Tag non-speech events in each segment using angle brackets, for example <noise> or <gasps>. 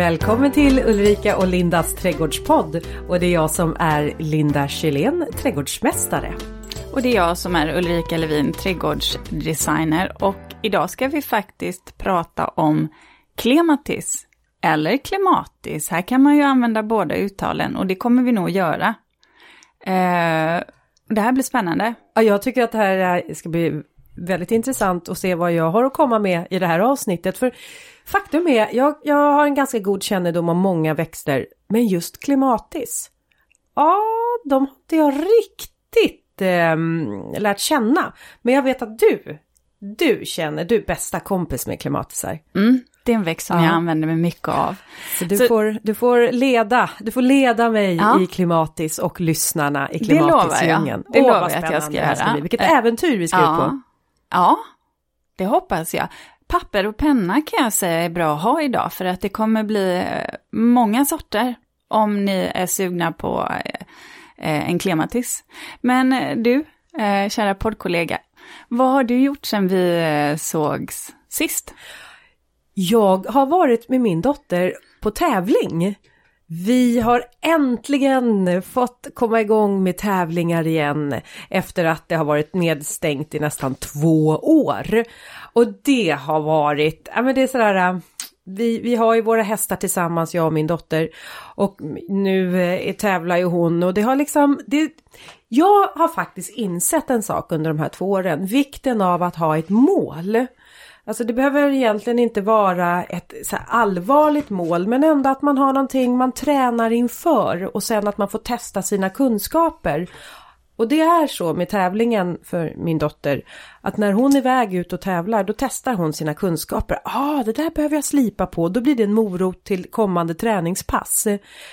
Välkommen till Ulrika och Lindas trädgårdspodd. Och det är jag som är Linda Kjellén, trädgårdsmästare. Och det är jag som är Ulrika Levin, trädgårdsdesigner. Och idag ska vi faktiskt prata om klematis, eller klimatis. Här kan man ju använda båda uttalen och det kommer vi nog göra. Eh, det här blir spännande. Ja, jag tycker att det här ska bli väldigt intressant att se vad jag har att komma med i det här avsnittet. För faktum är, jag, jag har en ganska god kännedom om många växter, men just klimatis, ja, de har inte jag riktigt eh, lärt känna. Men jag vet att du, du känner, du bästa kompis med klimatisar. Mm, det är en växt som ja. jag använder mig mycket av. Så du, Så, får, du får leda, du får leda mig ja. i klimatis och lyssnarna i klimatisdjungeln. Det lovar jag, det lovar jag att jag ska göra. Vilket äh, äventyr vi ska ja. ut på. Ja, det hoppas jag. Papper och penna kan jag säga är bra att ha idag för att det kommer bli eh, många sorter om ni är sugna på eh, eh, en klematis. Men du, kära poddkollega, vad har du gjort sedan vi sågs sist? Jag har varit med min dotter på tävling. Vi har äntligen fått komma igång med tävlingar igen efter att det har varit nedstängt i nästan två år. Och det har varit, ja men det är sådär, äh, vi, vi har ju våra hästar tillsammans, jag och min dotter. Och nu eh, tävlar ju hon och det har liksom, det, jag har faktiskt insett en sak under de här två åren, vikten av att ha ett mål. Alltså det behöver egentligen inte vara ett så allvarligt mål men ändå att man har någonting man tränar inför och sen att man får testa sina kunskaper. Och det är så med tävlingen för min dotter att när hon är iväg ut och tävlar då testar hon sina kunskaper. ah, det där behöver jag slipa på. Då blir det en morot till kommande träningspass.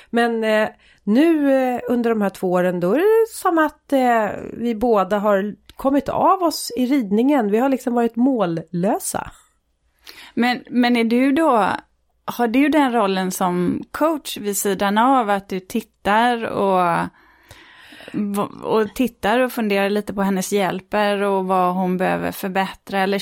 Men eh, nu eh, under de här två åren då är det som att eh, vi båda har kommit av oss i ridningen. Vi har liksom varit mållösa. Men, men är du då, har du den rollen som coach vid sidan av att du tittar och och tittar och funderar lite på hennes hjälper och vad hon behöver förbättra eller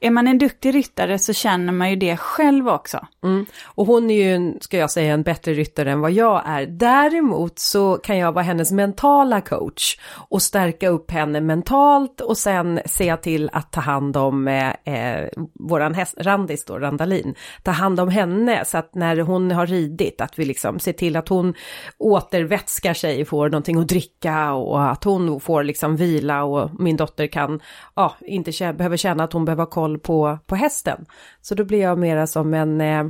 är man en duktig ryttare så känner man ju det själv också. Mm. Och hon är ju, ska jag säga, en bättre ryttare än vad jag är. Däremot så kan jag vara hennes mentala coach och stärka upp henne mentalt och sen se till att ta hand om eh, eh, våran häst, Randis då, Randalin, ta hand om henne så att när hon har ridit att vi liksom ser till att hon återvätskar sig, får någonting att dricka och att hon får liksom vila och min dotter kan, ja, inte behöver känna att hon behöver ha koll på, på hästen. Så då blir jag mera som en eh,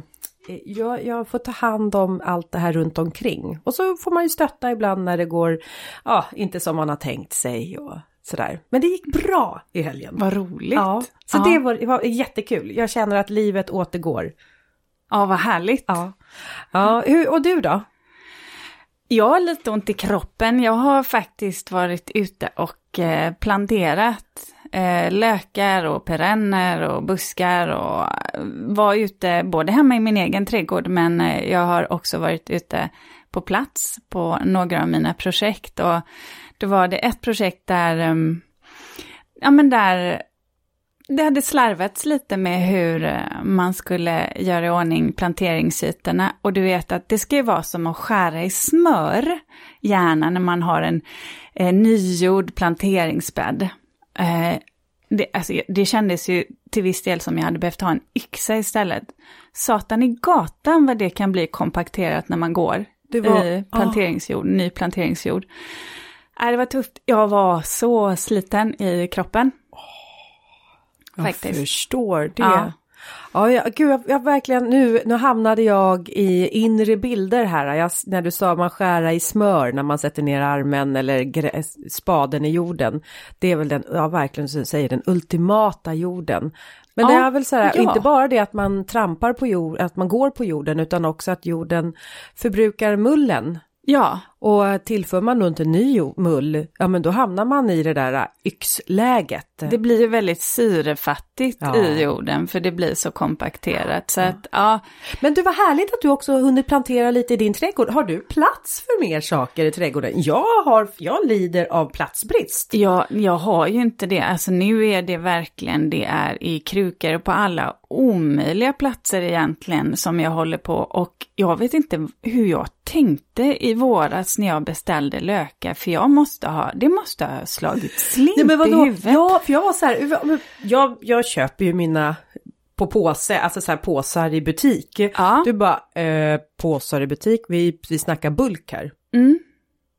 jag, jag, får ta hand om allt det här runt omkring. Och så får man ju stötta ibland när det går, ja, inte som man har tänkt sig och sådär. Men det gick bra i helgen. Vad roligt. Ja, så ja. Det, var, det var jättekul. Jag känner att livet återgår. Ja, vad härligt. Ja. ja hur, och du då? Jag har lite ont i kroppen. Jag har faktiskt varit ute och eh, planterat eh, lökar och perenner och buskar och eh, var ute både hemma i min egen trädgård men eh, jag har också varit ute på plats på några av mina projekt och då var det ett projekt där, um, ja men där det hade slarvats lite med hur eh, man skulle göra i ordning planteringsytorna. Och du vet att det ska ju vara som att skära i smör, gärna när man har en eh, nygjord planteringsbädd. Eh, det, alltså, det kändes ju till viss del som jag hade behövt ha en yxa istället. Satan i gatan vad det kan bli kompakterat när man går det var, i planteringsjord, oh. ny planteringsjord. Äh, det var tufft. Jag var så sliten i kroppen. Oh, jag förstår det. Ja. Ja, jag, gud, jag, jag, verkligen, nu, nu hamnade jag i inre bilder här. Jag, när du sa man skära i smör när man sätter ner armen eller spaden i jorden. Det är väl den, ja verkligen som säger, den ultimata jorden. Men ja, det är väl så här, ja. inte bara det att man trampar på jord, att man går på jorden, utan också att jorden förbrukar mullen. Ja. Och tillför man då inte ny mull, ja men då hamnar man i det där äh, yxläget. Det blir ju väldigt syrefattigt Ja. i jorden för det blir så kompakterat. Så att ja, Men du var härligt att du också hunnit plantera lite i din trädgård. Har du plats för mer saker i trädgården? Jag har, jag lider av platsbrist. jag, jag har ju inte det. Alltså nu är det verkligen, det är i krukor på alla omöjliga platser egentligen som jag håller på. Och jag vet inte hur jag tänkte i våras när jag beställde lökar. För jag måste ha, det måste ha slagit slint Nej men i vadå? huvudet. Ja, för jag var så här, jag, jag köper ju mina på påse, alltså så här påsar i butik. Ja. Du bara, eh, påsar i butik, vi, vi snackar bulk här. Mm.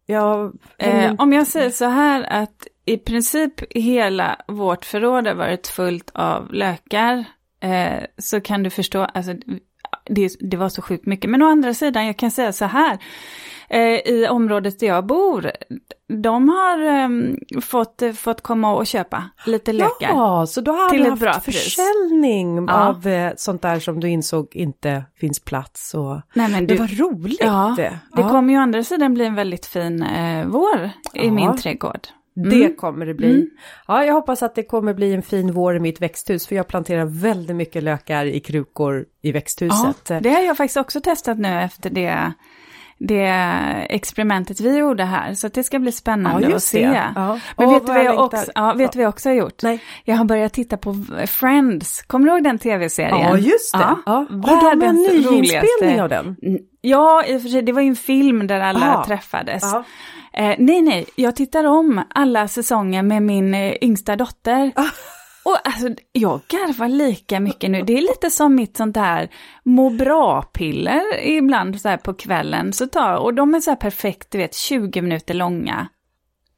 Ja, Eh, om jag säger så här att i princip hela vårt förråd har varit fullt av lökar. Eh, så kan du förstå, alltså det, det var så sjukt mycket. Men å andra sidan, jag kan säga så här. Eh, I området där jag bor, de har ehm, fått, fått komma och köpa lite lökar. Ja, så då har Till du haft bra pris. försäljning Ja. av eh, sånt där som du insåg inte finns plats och... Nej men Det du, var roligt! ja, det Ja, kommer ju å andra sidan bli en väldigt fin eh, vår i Ja. min trädgård. Det kommer det bli. Mm. Ja, jag hoppas att det kommer bli en fin vår i mitt växthus för jag planterar väldigt mycket lökar i krukor i växthuset. Ja, det har jag faktiskt också testat nu efter det, det experimentet vi gjorde här. Så det ska bli spännande Ja, att se. Ja. Men Åh, vet, du vad jag också, ja, vet du vad jag också har gjort? Nej. Jag har börjat titta på Friends. Kommer du ihåg den tv-serien? Ja, just det. Ja. Har de en nyinspelning av den? Ja, i och för sig, det var ju en film där alla Aha. träffades. Ja. Eh, nej, nej, jag tittar om alla säsonger med min eh, yngsta dotter. <laughs> Och alltså, jag garvar lika mycket nu. Det är lite som mitt sånt här må bra-piller ibland så här på kvällen. Så tar, och de är så här perfekt, du vet, 20 minuter långa.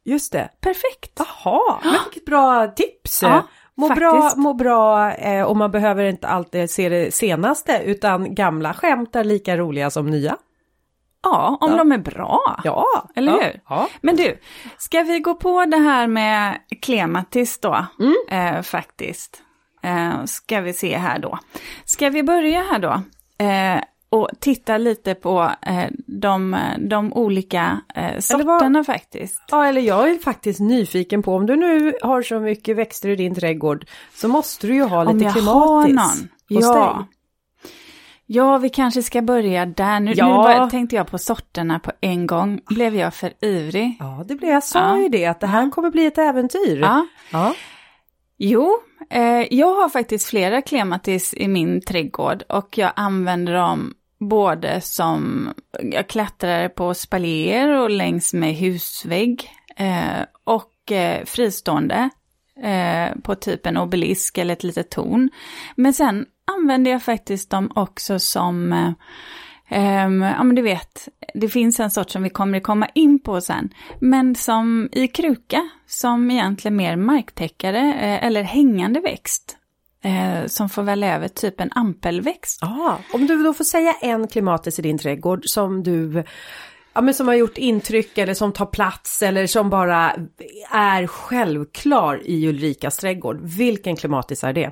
Just det. Perfekt. Jaha, men vilket bra tips! Ja, må, bra, må bra eh, och man behöver inte alltid se det senaste utan gamla skämt är lika roliga som nya. Ja, om Ja. de är bra. Ja, Eller ja, hur? Ja. Men du, ska vi gå på det här med klematis då? Eh, faktiskt. Eh, ska vi se här då. Ska vi börja här då? Eh, och titta lite på eh, de, de olika eh, sorterna faktiskt. Ja, eller jag är faktiskt nyfiken på om du nu har så mycket växter i din trädgård så måste du ju ha Om lite jag klimatis har någon. hos Ja. dig. Ja, vi kanske ska börja där. Nu, Ja. nu bara tänkte jag på sorterna på en gång. Blev jag för ivrig? Ja, det blir jag sa Ja. ju det att det här kommer bli ett äventyr. Ja. Ja. Jo, eh, jag har faktiskt flera klematis i min trädgård och jag använder dem både som, jag klättrar på spaljer och längs med husvägg eh, och eh, fristående eh, på typ en obelisk eller ett litet torn. Men sen använder jag faktiskt dem också som eh, ja men du vet, det finns en sort som vi kommer komma in på sen. Men som i kruka, som egentligen mer marktäckare eh, eller hängande växt. Eh, som får välja över typ en ampelväxt. Ja, om du då får säga en klimatis i din trädgård som du Ja men som har gjort intryck eller som tar plats eller som bara är självklar i Ulrikas trädgård. Vilken klimatis är det?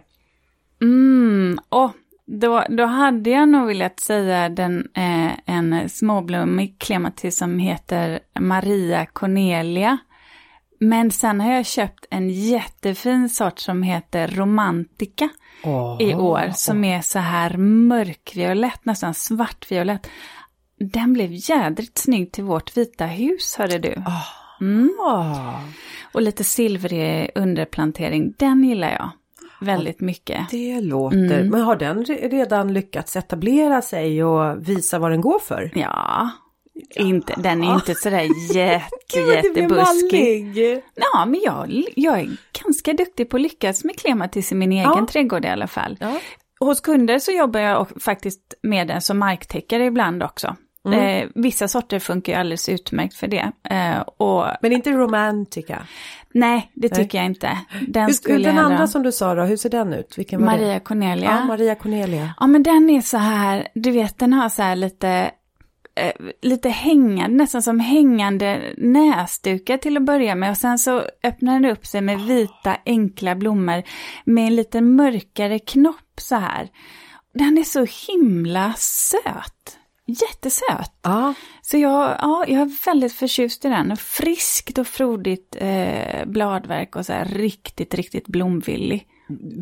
Mm, och då, då hade jag nog velat säga den, eh, en småblommig klematis som heter Maria Cornelia. Men sen har jag köpt en jättefin sort som heter Romantica i år. Som är så här mörkviolett, nästan svartviolett. Den blev jädrigt snygg till vårt vita hus, hörde du. Mm. Ah, Och lite silvrig underplantering, den gillar jag väldigt mycket. det låter, Mm. men har den re- redan lyckats etablera sig och visa vad den går för? Ja, inte, den är inte sådär <laughs> jätte, jättebuskig. Ja, men jag, jag är ganska duktig på att lyckas med klematis i min egen Ja. trädgård i alla fall. Ja. Hos kunder så jobbar jag faktiskt med den som marktäckare ibland också. Mm. Eh, vissa sorter funkar ju alldeles utmärkt för det. Eh, och Men inte romantica. nej, det Nej. tycker jag inte. Den Hur, den andra dra. som du sa då, hur ser den ut? Vilken var Maria det? Cornelia. Ja, Maria Cornelia. Ja men den är så här, du vet den har så här lite, eh, lite hängande, nästan som hängande näsdukar till att börja med. Och sen så öppnar den upp sig med vita enkla blommor med en lite mörkare knopp så här. Den är så himla söt. Jättesöt. Ja. Så jag, ja, jag är väldigt förtjust i den. Friskt och frodigt eh, bladverk och så här riktigt, riktigt blomvillig.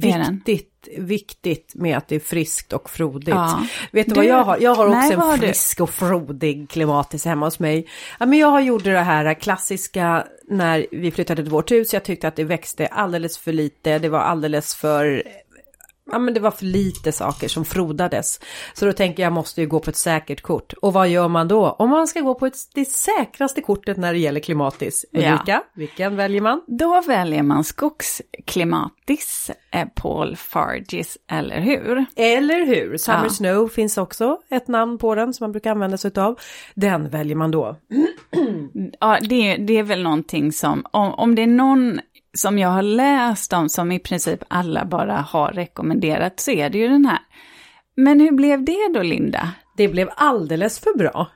Viktigt, viktigt med att det är friskt och frodigt. Ja. Vet du, Du- vad jag har? Jag har också Nej, en du? frisk och frodig klimatis hemma hos mig. Ja, men jag har gjort det här klassiska när vi flyttade till vårt hus. Jag tyckte att det växte alldeles för lite. Det var alldeles för Ja men det var för lite saker som frodades. Så då tänker jag, jag måste ju gå på ett säkert kort. Och vad gör man då? Om man ska gå på ett, det säkraste kortet när det gäller klimatis. Ja. Ulrika, vilken väljer man? Då väljer man skogsklimatis, eh, Paul Fargis, eller hur? Eller hur? Summer Ja. Snow finns också ett namn på den som man brukar använda sig av. Den väljer man då. Ja, det, det är väl någonting som, om, om det är någon som jag har läst om som i princip alla bara har rekommenderat så är det ju den här. Men hur blev det då, Linda? Det blev alldeles för bra.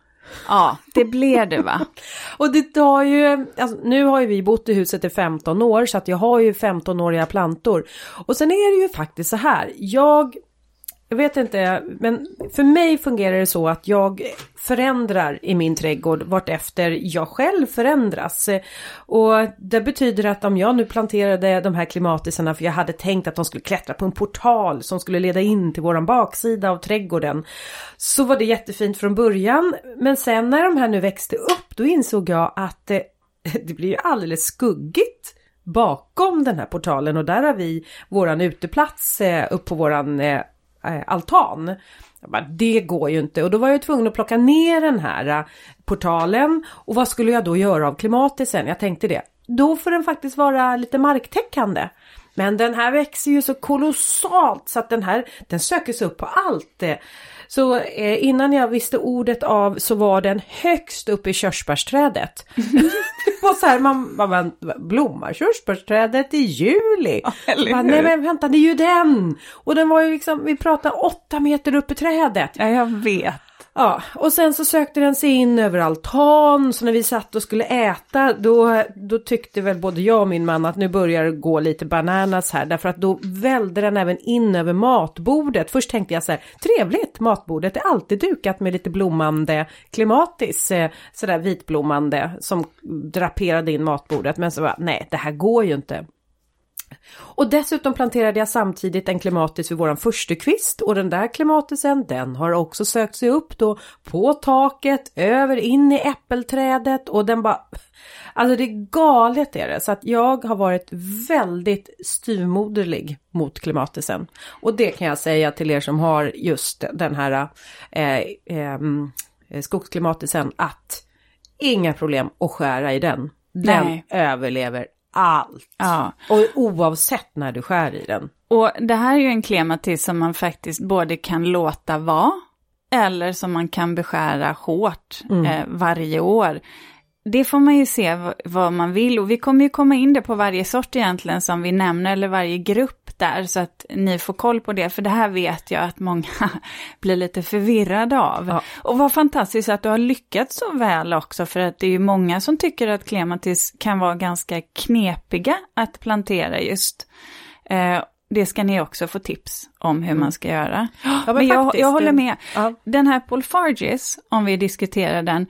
Ja, det blev det va? <laughs> Och det tar ju, alltså, nu har ju vi bott i huset i 15 år så att jag har ju 15-åriga plantor. Och sen är det ju faktiskt så här, jag, jag vet inte, men för mig fungerar det så att jag förändrar i min trädgård vartefter jag själv förändras. Och det betyder att om jag nu planterade de här klimatisarna för jag hade tänkt att de skulle klättra på en portal som skulle leda in till våran baksida av trädgården. Så var det jättefint från början. Men sen när de här nu växte upp då insåg jag att det, <laughs> det blir ju alldeles skuggigt bakom den här portalen och där har vi våran uteplats eh, upp på våran eh, Eh, altan. Jag bara, det går ju inte och då var jag tvungen att plocka ner den här eh, portalen och vad skulle jag då göra av klimatisen? Jag tänkte det. Då får den faktiskt vara lite marktäckande. Men den här växer ju så kolossalt så att den här den söker sig upp på allt. Eh, så eh, innan jag visste ordet av så var den högst upp i körsbärsträdet. <laughs> det var så här, man, man, man blommar körsbärsträdet i juli. eller Man, nej men vänta, det är ju den! Och den var ju liksom, vi pratar åtta meter upp i trädet. Ja, jag vet. Ja, och sen så sökte den sig in över altan, så när vi satt och skulle äta då, då tyckte väl både jag och min man att nu börjar det gå lite bananas här, därför att då välde den även in över matbordet. Först tänkte jag så här, trevligt, matbordet är alltid dukat med lite blommande klimatis, eh, sådär vitblommande som draperade in matbordet, men så var nej, det här går ju inte. Och dessutom planterade jag samtidigt en klimatis vid våran förstukvist och den där klimatisen den har också sökt sig upp då på taket, över in i äppelträdet och den bara... Alltså det är galet är det så att jag har varit väldigt styvmoderlig mot klimatisen. Och det kan jag säga till er som har just den här eh, eh, skogsklimatisen att inga problem att skära i den. Den Nej. överlever allt. Ja. Och oavsett när du skär i den. Och det här är ju en klematis som man faktiskt både kan låta vara eller som man kan beskära hårt eh, varje år. Det får man ju se vad man vill och vi kommer ju komma in det på varje sort egentligen som vi nämner eller varje grupp där så att ni får koll på det för det här vet jag att många <laughs> blir lite förvirrade av. Ja. Och vad fantastiskt att du har lyckats så väl också för att det är ju många som tycker att klematis kan vara ganska knepiga att plantera just. Eh, det ska ni också få tips om hur man ska göra. Mm. men men jag, jag håller med. ja. Den här Paul Fargis, om vi diskuterar den,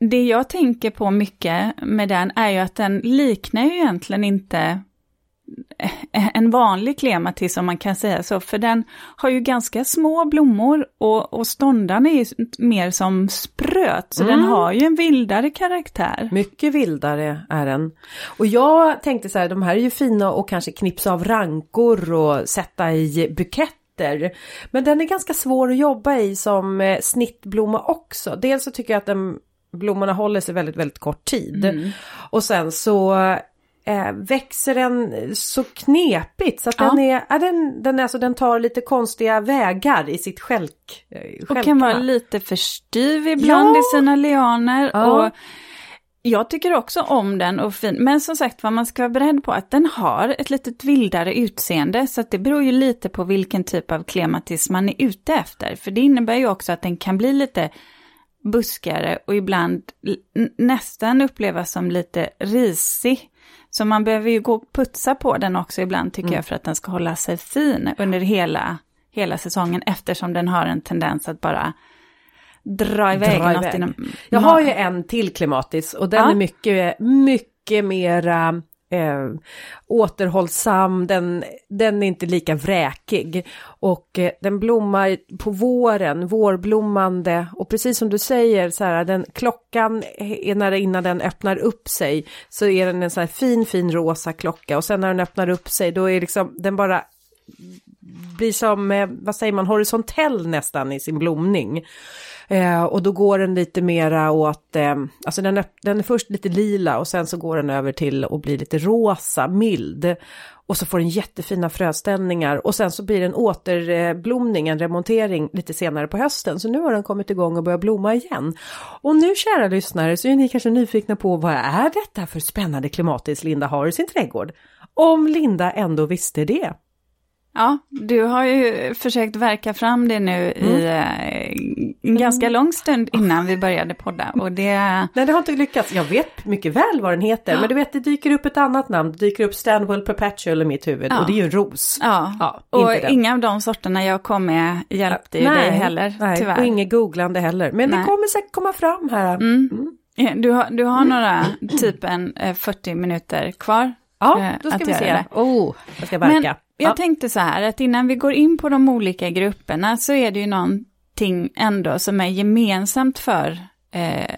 det jag tänker på mycket med den är ju att den liknar ju egentligen inte en vanlig klematis om man kan säga så, för den har ju ganska små blommor och, och ståndarna är ju mer som spröt, så den har ju en vildare karaktär. Mycket vildare är den. Och jag tänkte så här, de här är ju fina och kanske knipsa av rankor och sätta i buketter. Men den är ganska svår att jobba i som eh, snittblomma också. Dels så tycker jag att den, blommorna håller sig väldigt, väldigt kort tid. Och sen så eh, växer den så knepigt så att Ja. den är, ja, den, den, är alltså, den tar lite konstiga vägar i sitt skälk. eh, Och kan vara lite för styv ibland Ja. i sina lianer. Ja. Och jag tycker också om den och fin. Men som sagt vad man ska vara beredd på att den har ett litet vildare utseende. Så att det beror ju lite på vilken typ av klematis man är ute efter. För det innebär ju också att den kan bli lite buskare och ibland nästan upplevas som lite risig. Så man behöver ju gå och putsa på den också ibland tycker jag för att den ska hålla sig fin under hela, hela säsongen eftersom den har en tendens att bara dra iväg Dra något iväg. inom... Jag har ju en till klimatis och den Ja. är mycket, mycket mera eh, återhållsam, den, den är inte lika vräkig. Och eh, den blommar på våren, vårblommande. Och precis som du säger så här, den klockan är när innan den öppnar upp sig så är den en sån här fin fin rosa klocka. Och sen när den öppnar upp sig då är liksom den bara blir som, eh, vad säger man, horisontell nästan i sin blomning. Eh, och då går den lite mera åt, eh, alltså den är, den är först lite lila och sen så går den över till att bli lite rosa, mild. Och så får den jättefina fröställningar och sen så blir det en återblomning, en remontering lite senare på hösten. Så nu har den kommit igång och börjat blomma igen. Och nu kära lyssnare så är ni kanske nyfikna på vad är detta för spännande klimatis Linda har i sin trädgård? Om Linda ändå visste det. Ja, du har ju försökt verka fram det nu i eh, en ganska lång stund innan vi började podda. Och det... Nej, det har inte lyckats. Jag vet mycket väl vad den heter, men du vet, det dyker upp ett annat namn. Det dyker upp Stanwell Perpetual i mitt huvud Ja. och det är ju en ros. Ja, Ja, och den. inga av de sorterna jag kom med hjälpte ju dig heller, nej, tyvärr. och inget googlande heller. Men det Nej. kommer säkert komma fram här. Mm. Ja, Du har, du har några, typ en eh, 40 minuter kvar. Ja, eh, då ska vi se. det. Oh, jag ska verka. Men jag ja. tänkte så här, att innan vi går in på de olika grupperna så är det ju någonting ändå som är gemensamt för eh,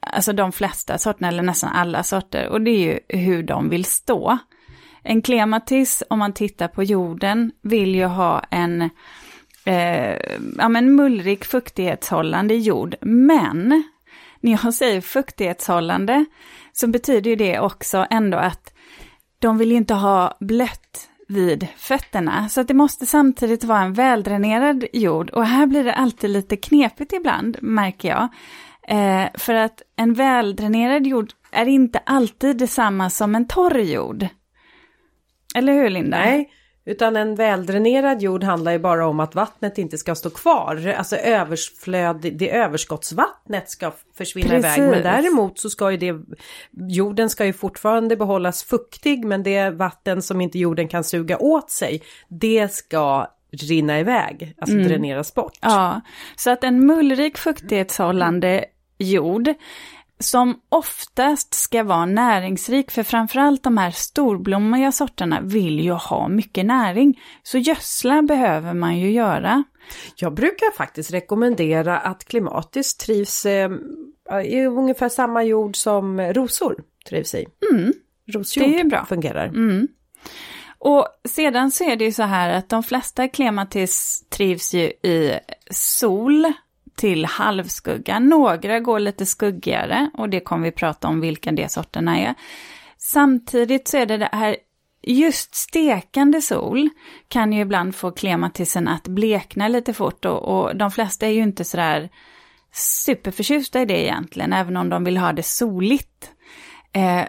alltså de flesta sorterna, eller nästan alla sorter, och det är ju hur de vill stå. En klematis, om man tittar på jorden, vill ju ha en eh, ja, men mullrik fuktighetshållande jord, men när jag säger fuktighetshållande så betyder ju det också ändå att de vill ju inte ha blött vid fötterna. Så att det måste samtidigt vara en väldränerad jord. Och här blir det alltid lite knepigt ibland, märker jag. Eh, för att en väldränerad jord är inte alltid detsamma som en torr jord. Eller hur, Linda? Nej, utan en väldränerad jord handlar ju bara om att vattnet inte ska stå kvar. Alltså överflöd, det överskottsvattnet ska försvinna Precis. iväg. Men däremot så ska ju det, jorden ska ju fortfarande behållas fuktig men det vatten som inte jorden kan suga åt sig, det ska rinna iväg, alltså dräneras bort. Ja, så att en mullrik fuktighetshållande jord som oftast ska vara näringsrik, för framförallt de här storblommiga sorterna vill ju ha mycket näring. Så gödsla behöver man ju göra. Jag brukar faktiskt rekommendera att klimatis trivs eh, i ungefär samma jord som rosor trivs i. Mm, Rosjord det är bra. fungerar. mm. Och sedan så är det ju så här att de flesta klematis trivs ju i sol till halvskugga. Några går lite skuggigare och det kommer vi prata om vilka de sorterna är. Samtidigt så är det det här Just stekande sol kan ju ibland få klematisen att blekna lite fort och, och de flesta är ju inte sådär superförtjusta i det egentligen, även om de vill ha det soligt. Eh,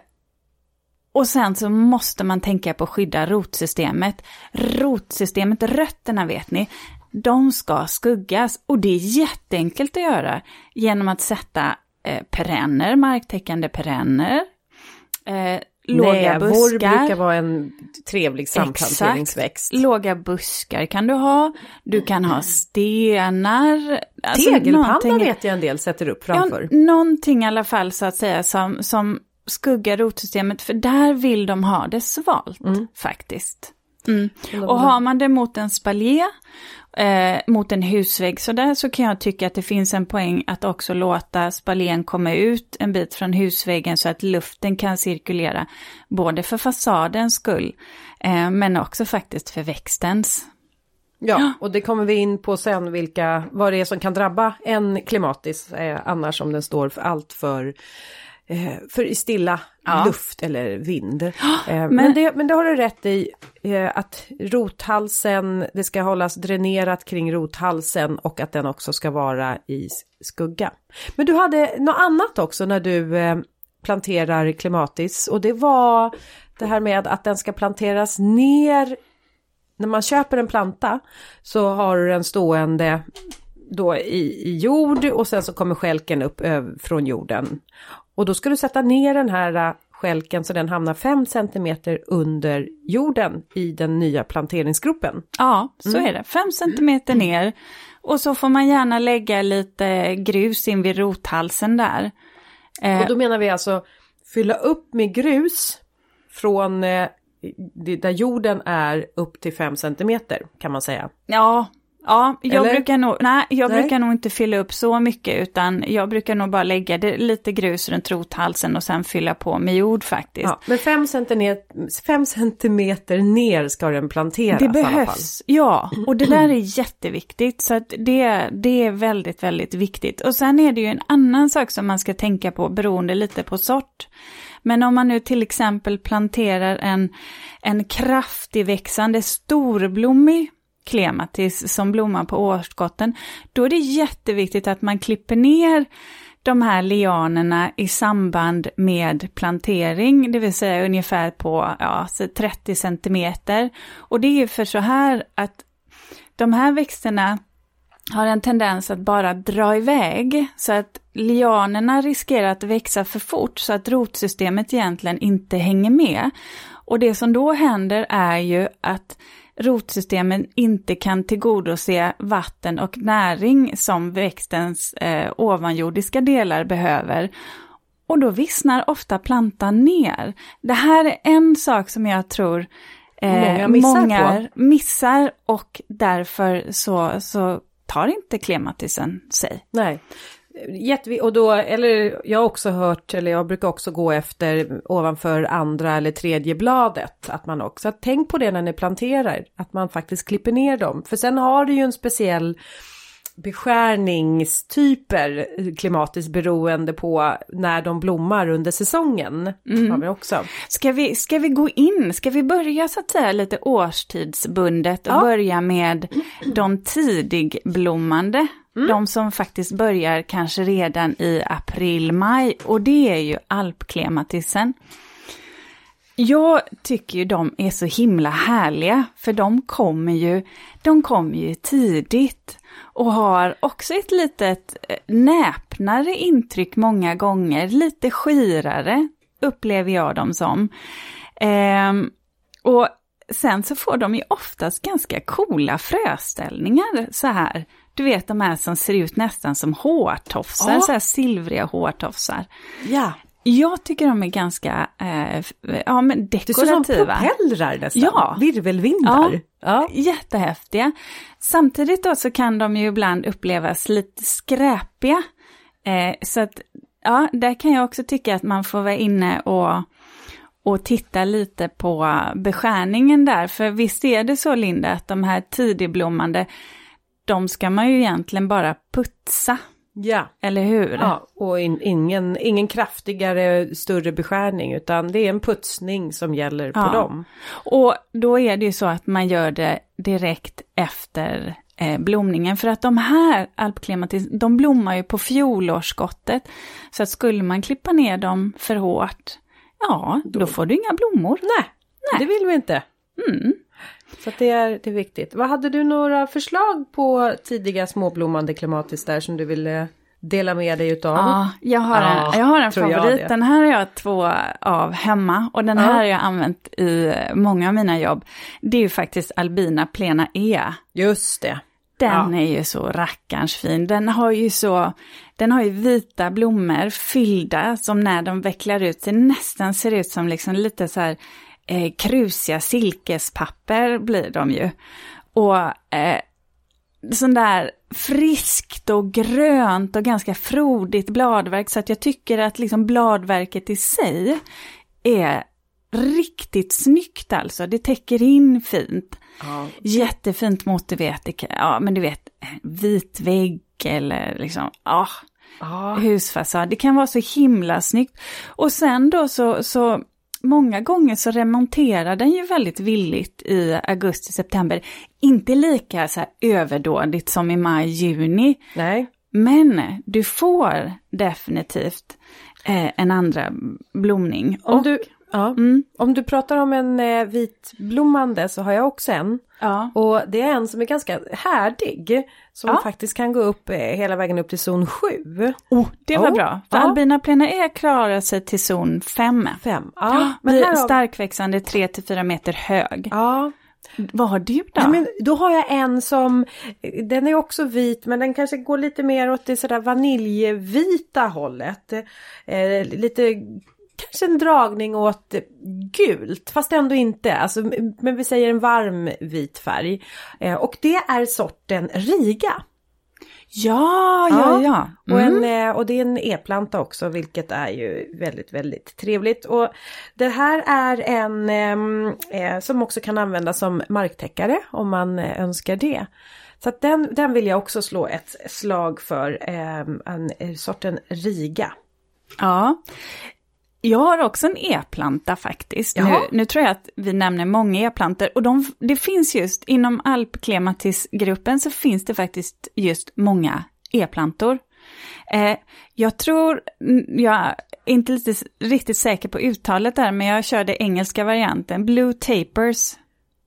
och sen så måste man tänka på att skydda rotsystemet. Rotsystemet, rötterna vet ni, de ska skuggas och det är jätteenkelt att göra genom att sätta eh, perenner, marktäckande perenner, eh, låga buskar. brukar vara en trevlig samplanteringsväxt. Låga buskar kan du ha, du kan ha stenar. alltså Tegelpanna vet jag en del sätter upp framför. Ja, någonting i alla fall så att säga som, som skuggar rotsystemet, för där vill de ha det svalt faktiskt. Mm. Och har man det mot en spaljé, eh, mot en husvägg sådär, så kan jag tycka att det finns en poäng att också låta spaljén komma ut en bit från husväggen så att luften kan cirkulera, både för fasadens skull, eh, men också faktiskt för växtens. Ja, och det kommer vi in på sen vilka, vad det är som kan drabba en klimatis eh, annars om den står för allt för för i stilla Ja. luft eller vind. Eh, <gasps> men, men- det, men det har du rätt i eh, att rothalsen, det ska hållas dränerat kring rothalsen och att den också ska vara i skugga. Men du hade något annat också när du eh, planterar klimatis och det var det här med att den ska planteras ner när man köper en planta så har du den stående då i, i jord och sen så kommer skälken upp från jorden. Och då ska du sätta ner den här äh, skälken så den hamnar 5 cm under jorden i den nya planteringsgruppen. Ja, så är det. 5 cm ner. Och så får man gärna lägga lite grus in vid rothalsen där. Och då menar vi alltså fylla upp med grus från eh, där jorden är upp till 5 cm kan man säga. Ja, ja jag, Eller? brukar nog, nej, jag Nej. brukar nog inte fylla upp så mycket utan jag brukar nog bara lägga det, lite grus runt rothalsen och sen fylla på med jord faktiskt. Ja, men 5 cm, 5 centimeter ner ska den planteras Det behövs, ja. Och det där är jätteviktigt. Så att det, det är väldigt, väldigt viktigt. Och sen är det ju en annan sak som man ska tänka på beroende lite på sort. Men om man nu till exempel planterar en, en kraftig växande storblommig klematis som blommar på årsskotten, då är det jätteviktigt att man klipper ner de här lianerna i samband med plantering, det vill säga ungefär på ja, 30 centimeter. Och det är ju för så här att de här växterna har en tendens att bara dra iväg så att lianerna riskerar att växa för fort så att rotsystemet egentligen inte hänger med. Och det som då händer är ju att rotsystemen inte kan tillgodose vatten och näring som växtens eh, ovanjordiska delar behöver. Och då vissnar ofta plantan ner. Det här är en sak som jag tror eh, Många missar många missar och därför så, så tar inte klematisen sig. Nej. Jättevi- och då, eller jag har också hört, eller jag brukar också gå efter ovanför andra eller tredje bladet. Att man också, tänk på det när ni planterar, att man faktiskt klipper ner dem. För sen har du ju en speciell beskärningstyper klimatiskt beroende på när de blommar under säsongen. Har vi också. Ska vi, ska vi gå in, ska vi börja så att säga lite årstidsbundet och Ja. börja med de tidigblommande? Mm. De som faktiskt börjar kanske redan i april, maj och det är ju alpklematisen. Jag tycker ju de är så himla härliga för de kommer ju, de kommer ju tidigt och har också ett litet eh, näpnare intryck många gånger, lite skirare upplever jag dem som. Ehm, och sen så får de ju oftast ganska coola fröställningar så här. Du vet de här som ser ut nästan som hårtofsar, Ja. så här silvriga hårtofsar. Ja, Jag tycker de är ganska eh, ja, men det ser ut som dekorativa. propellrar nästan. Ja. Virvelvindar. Ja. Jättehäftiga. Samtidigt då så kan de ju ibland upplevas lite skräpiga. Eh, så att, ja, där kan jag också tycka att man får vara inne och, och titta lite på beskärningen där. För visst är det så Linda, att de här tidigblommande, de ska man ju egentligen bara putsa, ja. eller hur? Ja, och in, ingen, ingen kraftigare, större beskärning, utan det är en putsning som gäller på Ja. dem. Och då är det ju så att man gör det direkt efter eh, blomningen. För att de här alpklimatis, de blommar ju på fjolårsskottet. Så att skulle man klippa ner dem för hårt, ja, då, får du inga blommor. Nej, det vill vi inte. Mm. Så det, är, det är viktigt. Vad Hade du några förslag på tidiga småblommande klimatis där som du ville dela med dig utav? Ja, jag har Ja, en, jag har en favorit. Den här har jag två av hemma och den Ja. här har jag använt i många av mina jobb. Det är ju faktiskt Albina plena E. Just det. Den Ja. är ju så rackarns fin. Den har ju så, den har ju vita blommor fyllda som när de vecklar ut sig nästan ser ut som liksom lite så här eh, krusiga silkespapper blir de ju. Och eh, sån där friskt och grönt och ganska frodigt bladverk så att jag tycker att liksom bladverket i sig är riktigt snyggt alltså. Det täcker in fint. Ja. Jättefint mot, du vet, ja men du vet, vit vägg eller liksom, Ja. husfasad. Det kan vara så himla snyggt. Och sen då så, så många gånger så remonterar den ju väldigt villigt i augusti-september. Inte lika så överdådigt som i maj-juni. Nej. Men du får definitivt eh, en andra blomning. Om Och- du, Ja. Mm. Om du pratar om en eh, vitblommande så har jag också en. Ja. Och det är en som är ganska härdig. Som Ja. faktiskt kan gå upp eh, hela vägen upp till zon 7. Oh, det var Oh, bra. För ja. Albina plena E klarar sig till zon 5. 5. Ja, men här har... starkväxande 3-4 meter hög. Ja, Vad har du då? Ja, men då har jag en som, den är också vit men den kanske går lite mer åt det sådär vaniljvita hållet. Eh, lite, kanske en dragning åt gult fast ändå inte, alltså, men vi säger en varm vit färg. Eh, och det är sorten Riga. Ja, ja, ja. Och, Mm. en, eh, och det är en e-planta också vilket är ju väldigt väldigt trevligt. Och det här är en ehm, eh, som också kan användas som marktäckare om man eh, önskar det. Så att den, den vill jag också slå ett slag för, ehm, en, eh, sorten Riga. Ja. Jag har också en e-planta faktiskt. Nu, nu tror jag att vi nämner många e-plantor och de, det finns just inom alpklematisgruppen så finns det faktiskt just många e-plantor. Eh, jag tror, mm, jag är inte lite, riktigt säker på uttalet där, men jag körde engelska varianten, Blue Tapers.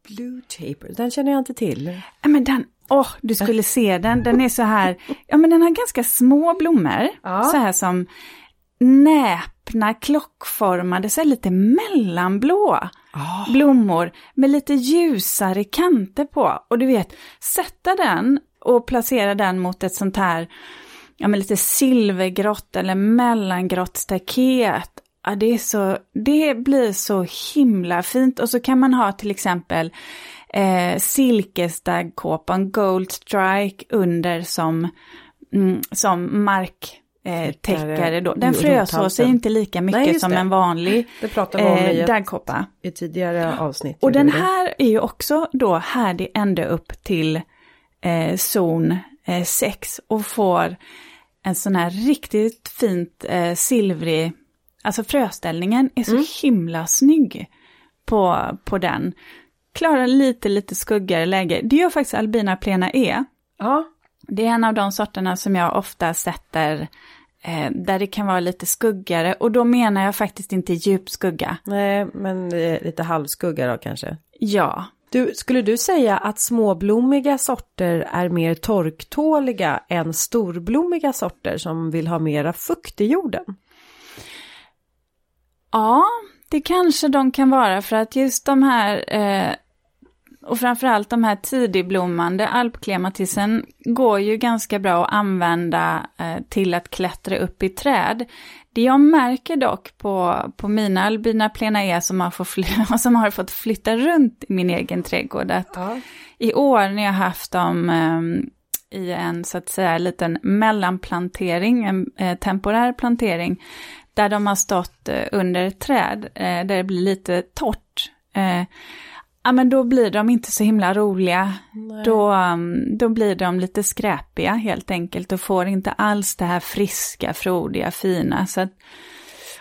Blue Taper, den känner jag inte till. Ja men den, åh, du skulle se den, den är så här, ja men den har ganska små blommor, Ja. så här som näpna, klockformade, så lite mellanblå blommor med lite ljusare kanter på. Och du vet, sätta den och placera den mot ett sånt här, ja men lite silvergrått eller mellangrått staket. Ja, det, är så, det blir så himla fint. Och så kan man ha till exempel eh, silkesdaggkåpan Gold Strike under som, mm, som mark eh, täckare då. Den frösås rothalsen. inte lika mycket Nej, som en vanlig Det pratade vi om eh, ett, daggkåpa. i tidigare avsnitt. Och den här är ju också då härdig ända upp till eh, zon 6 och får en sån här riktigt fint eh, silvrig, alltså fröställningen är så Mm. himla snygg på, på den. Klarar lite, lite skuggigare läge. Det gör faktiskt Albina plena E. Ja, Det är en av de sorterna som jag ofta sätter eh, där det kan vara lite skuggare och då menar jag faktiskt inte djup skugga. nej men lite halvskugga då kanske. Ja, Du, skulle du säga att småblommiga sorter är mer torktåliga än storblommiga sorter som vill ha mera fukt i jorden? Ja, det kanske de kan vara för att just de här eh, och framförallt de här tidigblommande alpklematisen går ju ganska bra att använda eh, till att klättra upp i träd. Det jag märker dock på, på mina albina plena E som har, fått fly- <laughs> som har fått flytta runt i min egen trädgård att Ja. i år när jag haft dem ehm, i en så att säga liten mellanplantering, en eh, temporär plantering, där de har stått eh, under ett träd, eh, där det blir lite torrt. Ja men då blir de inte så himla roliga. Då, ehm, då blir de lite skräpiga helt enkelt och får inte alls det här friska, frodiga, fina. Så att,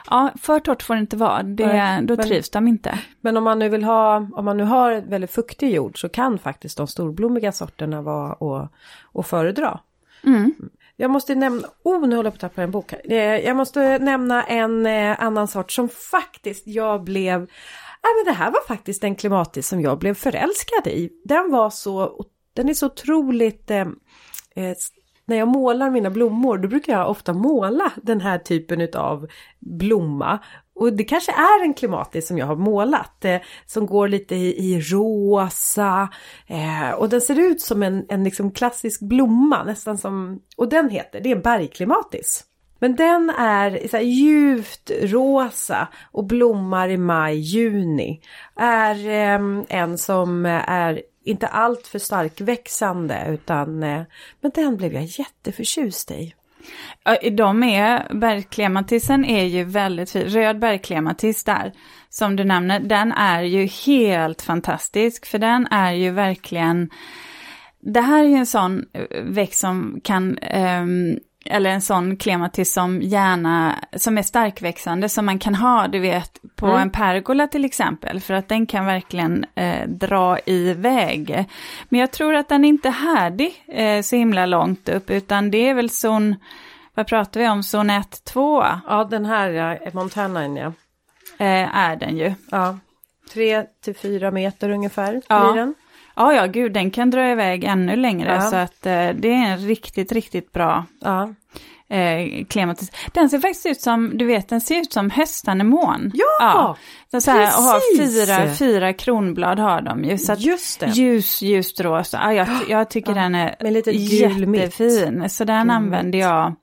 ja, för torrt får det inte vara, det, Nej, då men- trivs de inte. Men om man nu vill ha, om man nu har väldigt fuktig jord så kan faktiskt de storblommiga sorterna vara att, att föredra. Mm. Jag måste nämna, oh nu håller jag på att tappa en bok här. Eh, Jag måste nämna en eh, annan sort som faktiskt jag blev, nej men det här var faktiskt en klimatis som jag blev förälskad i. Den var så, den är så otroligt, eh, eh, när jag målar mina blommor då brukar jag ofta måla den här typen av blomma. Och det kanske är en klimatis som jag har målat. Eh, som går lite i, i rosa. Eh, och den ser ut som en, en liksom klassisk blomma. Nästan som, och den heter, det är en bergklimatis. Men den är så här djupt rosa och blommar i maj, juni. Är eh, en som är inte allt för starkväxande utan eh, men den blev jag jätteförtjust i. Ja, De är, bergklematisen är ju väldigt fin, röd bergklematis där, som du nämner, den är ju helt fantastisk, för den är ju verkligen, det här är ju en sån eh, växt som kan, ehm, eller en sån klematis som gärna, som är starkväxande, som man kan ha, du vet, på Mm. en pergola till exempel, för att den kan verkligen eh, dra iväg. Men jag tror att den inte är härdig eh, så himla långt upp, utan det är väl zon, vad pratar vi om, zon 1, 2? Ja den här ja, Montana ja. eh, är den ju. Ja. Tre till fyra meter ungefär Ja. blir den. Ja, ja, gud, den kan dra iväg ännu längre. Ja. Så att eh, det är en riktigt, riktigt bra Ja. eh, klematis. Den ser faktiskt ut som, du vet, den ser ut som höstanemon. Ja, Så, så här, och har precis. fyra, fyra kronblad har de ju. Så att Just det. Ljus, ljust rosa. Ja, jag, jag tycker den är gul mitt. jättefin. Så den Gul använder jag,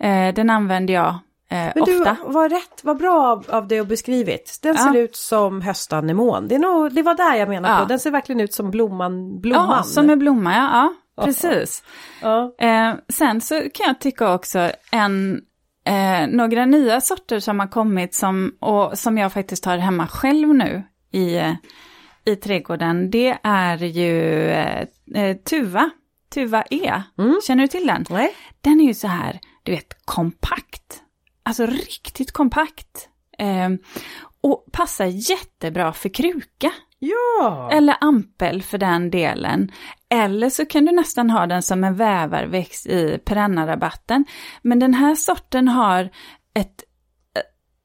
eh, den använder jag eh, Men ofta. du, vad rätt, vad bra av, av det du har beskrivit. Den Ja. ser ut som höstanemon. Det, är nog, det var där jag menade Ja. på. Den ser verkligen ut som blomman. blomman. Ja, som en blomma, ja. ja precis. Ja. Eh, sen så kan jag tycka också en, eh, några nya sorter som har kommit som, och som jag faktiskt har hemma själv nu i, i trädgården, det är ju eh, eh, Tuva, Tuva E. Mm. Känner du till den? Nej. Den är ju så här, du vet, kompakt. Alltså riktigt kompakt. Eh, och passar jättebra för kruka. Ja. Eller ampel för den delen. Eller så kan du nästan ha den som en vävarväxt i perennarabatten. Men den här sorten har ett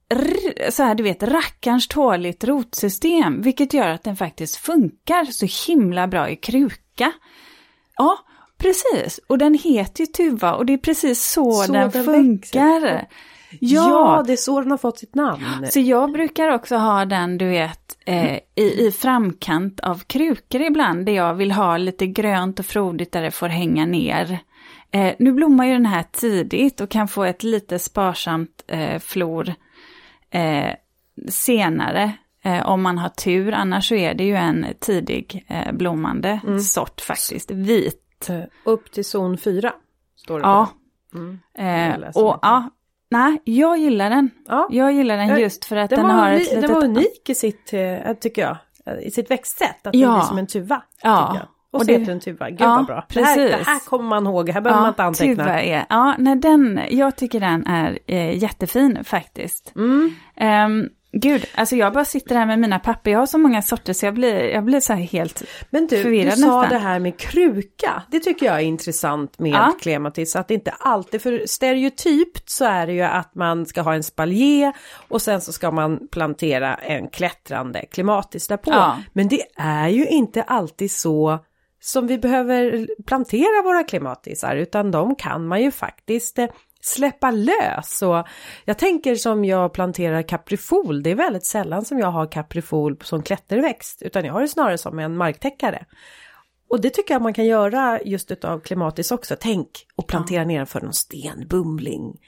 eh, så här, du vet, rackarns tåligt rotsystem, vilket gör att den faktiskt funkar så himla bra i kruka. Ja, precis. Och den heter ju Tuva och det är precis så, Så den, den funkar. växer. Ja, ja, det är så den har fått sitt namn. så jag brukar också ha den, du vet, eh, i, i framkant av krukor ibland, där jag vill ha lite grönt och frodigt där det får hänga ner. Eh, nu blommar ju den här tidigt och kan få ett lite sparsamt eh, flor eh, senare. Eh, om man har tur, annars så är det ju en tidig eh, blommande sort faktiskt, vit. Upp till zon 4. Står det Ja. Mm. Och ja, nej, jag gillar den. Ja. Jag gillar den Ja, just för att Den, den, har ett litet... den var unik i sitt, eh, tycker jag, i sitt växtsätt. Att Ja. den blir som en tuva. Ja. Och, Och så det- heter den tuva. Gud Ja, vad bra. Det här, precis. det här kommer man ihåg, här behöver man inte anteckna. Tuva är, ja, nej, den, jag tycker den är eh, jättefin faktiskt. Mm. Ehm, gud, alltså jag bara sitter här med mina papper, jag har så många sorter så jag blir, jag blir så här helt, Men du, du Förvirrad sa nästan. det här med kruka. Det tycker jag är intressant med Ja. klematis. Att det inte alltid, för stereotypt så är det ju att man ska ha en spaljer och sen så ska man plantera en klättrande klimatis därpå. Ja. Men det är ju inte alltid så som vi behöver plantera våra klimatisar utan de kan man ju faktiskt eh, släppa lös. Och jag tänker som jag planterar kaprifol, det är väldigt sällan som jag har kaprifol som klätterväxt utan jag har det snarare som en marktäckare. Och det tycker jag man kan göra just utav klimatis också. Tänk och plantera ner den för någon stenbumling.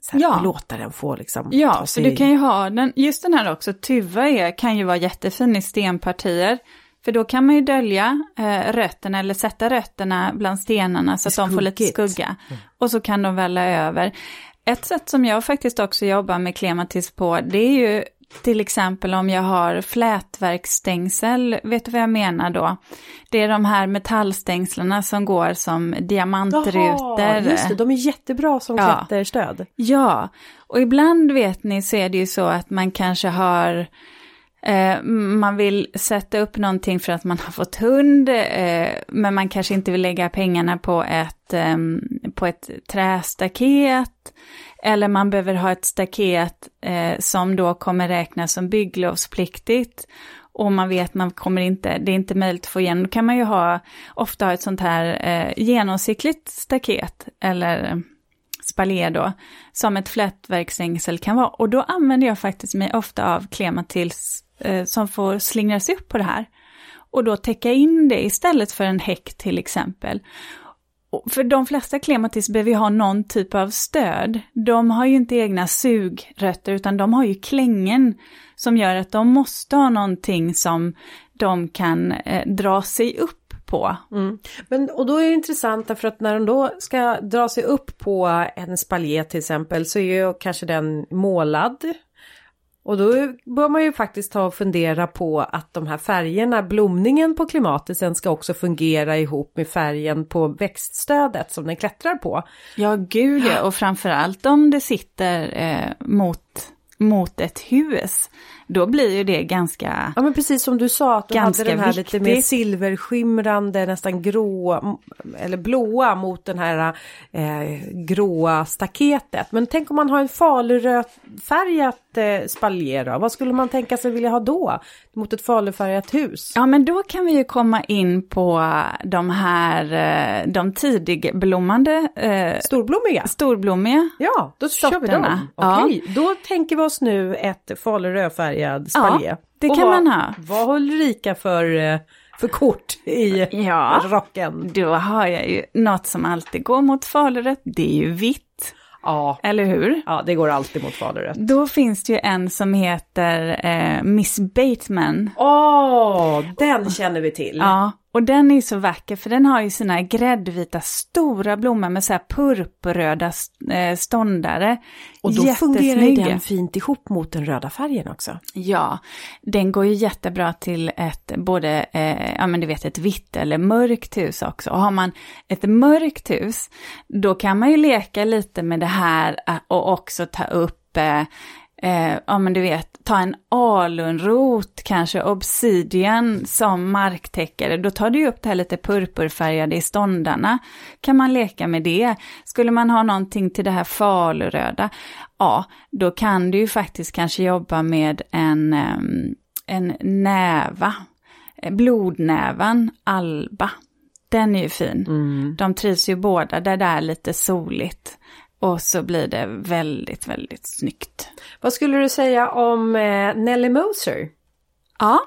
Så här, Ja. låta den få liksom ja, för du kan ju ha den, just den här också, tuva är, kan ju vara jättefin i stenpartier. För då kan man ju dölja eh, rötterna eller sätta rötterna bland stenarna så att de får lite skugga. Och så kan de välla över. Ett sätt som jag faktiskt också jobbar med klematis på, det är ju till exempel om jag har flätverksstängsel, vet du vad jag menar då? Det är de här metallstängslarna som går som diamantrutor. Jaha, just det, de är jättebra som Ja. klätterstöd. Ja, och ibland vet ni så är det ju så att man kanske har Eh, man vill sätta upp någonting för att man har fått hund, eh, men man kanske inte vill lägga pengarna på ett, ehm, på ett trästaket. Eller man behöver ha ett staket eh, som då kommer räknas som bygglovspliktigt. Och man vet man kommer inte, det är inte möjligt att få igenom. Då kan man ju ha, ofta ha ett sånt här genomsiktligt staket. Eller spaljer då, som ett flätverksängsel kan vara. Och då använder jag faktiskt mig ofta av klematils eh, som får slingra sig upp på det här. Och då täcka in det istället för en häck till exempel. För de flesta klematis behöver ju ha någon typ av stöd. De har ju inte egna sugrötter utan de har ju klängen som gör att de måste ha någonting som de kan eh, dra sig upp på. Mm. Men, och då är det intressant därför att när de då ska dra sig upp på en spaljer till exempel så är ju kanske den målad. Och då bör man ju faktiskt ta och fundera på att de här färgerna, blomningen på klimatisen ska också fungera ihop med färgen på växtstödet som den klättrar på. Ja, gud ja. Och framförallt om det sitter eh, mot, mot ett hus. Då blir ju det ganska... Ja men precis som du sa att du hade den här lite mer viktigt. silverskimrande, nästan grå eller blåa mot den här eh, gråa staketet. Men tänk om man har en falurödfärgat eh, spaljer då? Vad skulle man tänka sig vilja ha då? Mot ett falufärgat hus? Ja, men då kan vi ju komma in på de här, eh, de tidigblommande, eh, Storblommiga? storblommiga. Ja, då kör vi dem. Sorterna. Ja. Okej, då tänker vi oss nu ett falurödfärgad spalje. det Och kan vad, man ha. Vad har Ulrika för, eh, för kort i Ja. rocken? Då har jag ju något som alltid går mot falurött, det är ju vitt, Ja. eller hur? ja, det går alltid mot falurött. Då finns det ju en som heter eh, Miss Bateman. Åh, den känner vi till. Ja, och den är så vacker för den har ju sina gräddvita stora blommor med så här purpurröda eh, ståndare. Och då fungerar ju den fint ihop mot den röda färgen också. Ja, den går ju jättebra till ett, både, eh, ja men du vet ett vitt eller mörkt hus också. Och har man ett mörkt hus, då kan man ju leka lite med det här eh, och också ta upp, eh, eh, ja men du vet, ta en alunrot, kanske obsidian som marktäckare. Då tar du ju upp det här lite purpurfärgade i ståndarna. Kan man leka med det? Skulle man ha någonting till det här faluröda, ja, då kan du ju faktiskt kanske jobba med en, em, en näva. Eh, Blodnävan, alba. Den är ju fin. De trivs ju båda där det är lite soligt. Och så blir det väldigt, väldigt snyggt. Vad skulle du säga om eh, Nelly Moser? Ja,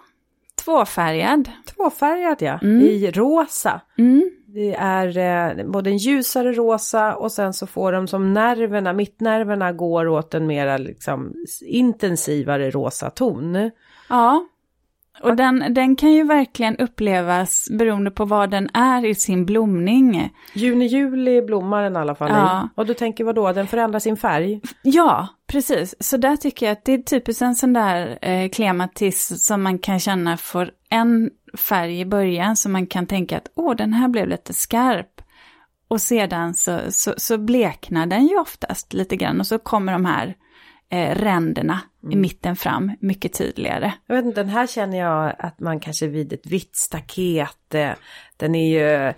tvåfärgad. Tvåfärgad ja, i rosa. Mm. Det är eh, både en ljusare rosa och sen så får de som nerverna, mittnerverna går åt en mera liksom intensivare rosa ton. Ja, och den, den kan ju verkligen upplevas beroende på vad den är i sin blomning. Juni, juli blommar den i alla fall Ja. Och du tänker vad då? den förändrar sin färg? Ja, precis. Så där tycker jag att det är typiskt en sån där eh, klematis som man kan känna får en färg i början som man kan tänka att åh, den här blev lite skarp. Och sedan så, så, så bleknar den ju oftast lite grann och så kommer de här eh, ränderna i mitten fram mycket tydligare. Jag vet inte, den här känner jag att man kanske vid ett vitt staket, eh, den är ju eh,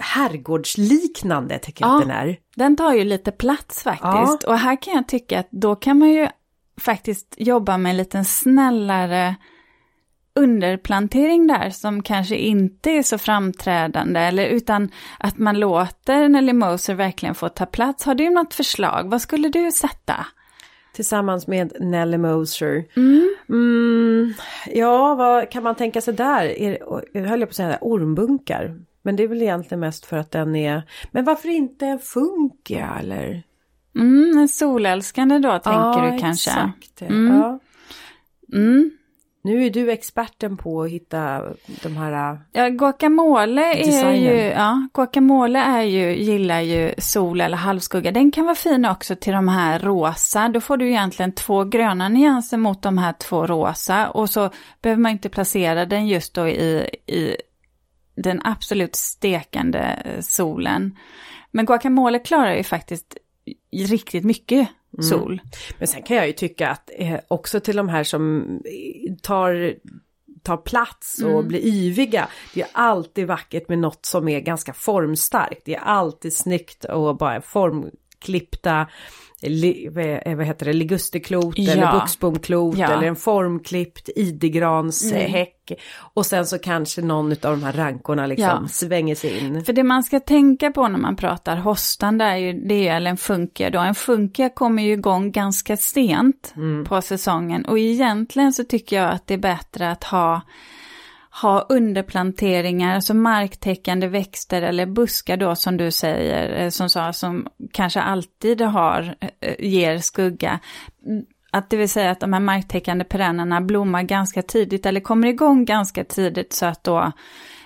herrgårdsliknande tycker jag Ja. att den är. Den tar ju lite plats faktiskt. Och här kan jag tycka att då kan man ju faktiskt jobba med en liten snällare underplantering där som kanske inte är så framträdande eller utan att man låter Nelly Moser verkligen få ta plats. Har du något förslag? Vad skulle du sätta? Tillsammans med Nelly Moser. Mm, ja, vad kan man tänka sig där? Är, jag höll jag på att säga ormbunkar. Men det är väl egentligen mest för att den är... Men varför inte en funkia eller? Mm, en solälskande då tänker du kanske? Exakt. Mm. Ja. Mm. Nu är du experten på att hitta de här... Ja, guacamole är ju, ja, guacamole är ju, gillar ju sol eller halvskugga. Den kan vara fin också till de här rosa. Då får du egentligen två gröna nyanser mot de här två rosa. Och så behöver man inte placera den just då i, i den absolut stekande eh, solen. Men guacamole klarar ju faktiskt riktigt mycket sol. Men sen kan jag ju tycka att eh, också till de här som eh, tar tar plats och Mm. blir yviga. Det är alltid vackert med något som är ganska formstarkt. Det är alltid snyggt och bara formklippta li, vad heter det, ligusterklot Ja. eller buxbomklot Ja. eller en formklippt idegranshäck. Och sen så kanske någon av de här rankorna liksom Ja. svänger sig in. För det man ska tänka på när man pratar hostan, det är ju, det eller en funkia då. En funkia kommer ju igång ganska sent på säsongen. Och egentligen så tycker jag att det är bättre att ha, ha underplanteringar, alltså marktäckande växter eller buskar då som du säger, eh, som sa, som kanske alltid har, eh, ger skugga. Att det vill säga att de här marktäckande perennerna blommar ganska tidigt eller kommer igång ganska tidigt så att då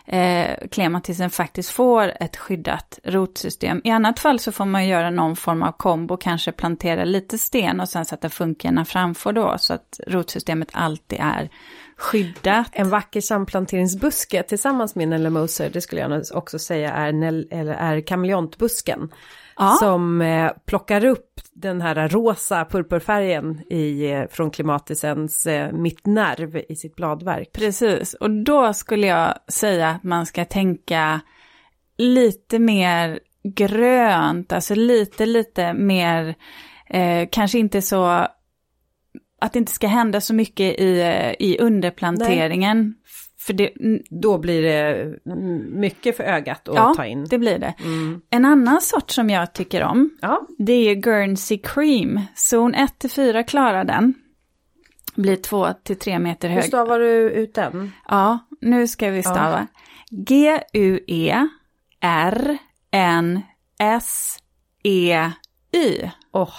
eh, klematisen faktiskt får ett skyddat rotsystem. I annat fall så får man göra någon form av kombo, kanske plantera lite sten och sen sätta funkierna framför då så att rotsystemet alltid är skyddat. En vacker samplanteringsbuske tillsammans med Nelly Moser, det skulle jag också säga är, eller är kameleontbusken. Ja. Som eh, plockar upp den här rosa purpurfärgen i, eh, från klimatisens eh, mittnerv i sitt bladverk. Precis, och då skulle jag säga att man ska tänka lite mer grönt, alltså lite, lite mer, eh, kanske inte så, att det inte ska hända så mycket i, eh, i underplanteringen. För det, Då blir det mycket för ögat att ja, ta in. det blir det. En annan sort som jag tycker om, Ja, det är Guernsey Cream. Zon 1-4 klarar den. Blir 2-3 meter hur hög. stavar du ut den? Ja, nu ska vi stava. G-U-E-R-N-S-E-Y. Åh,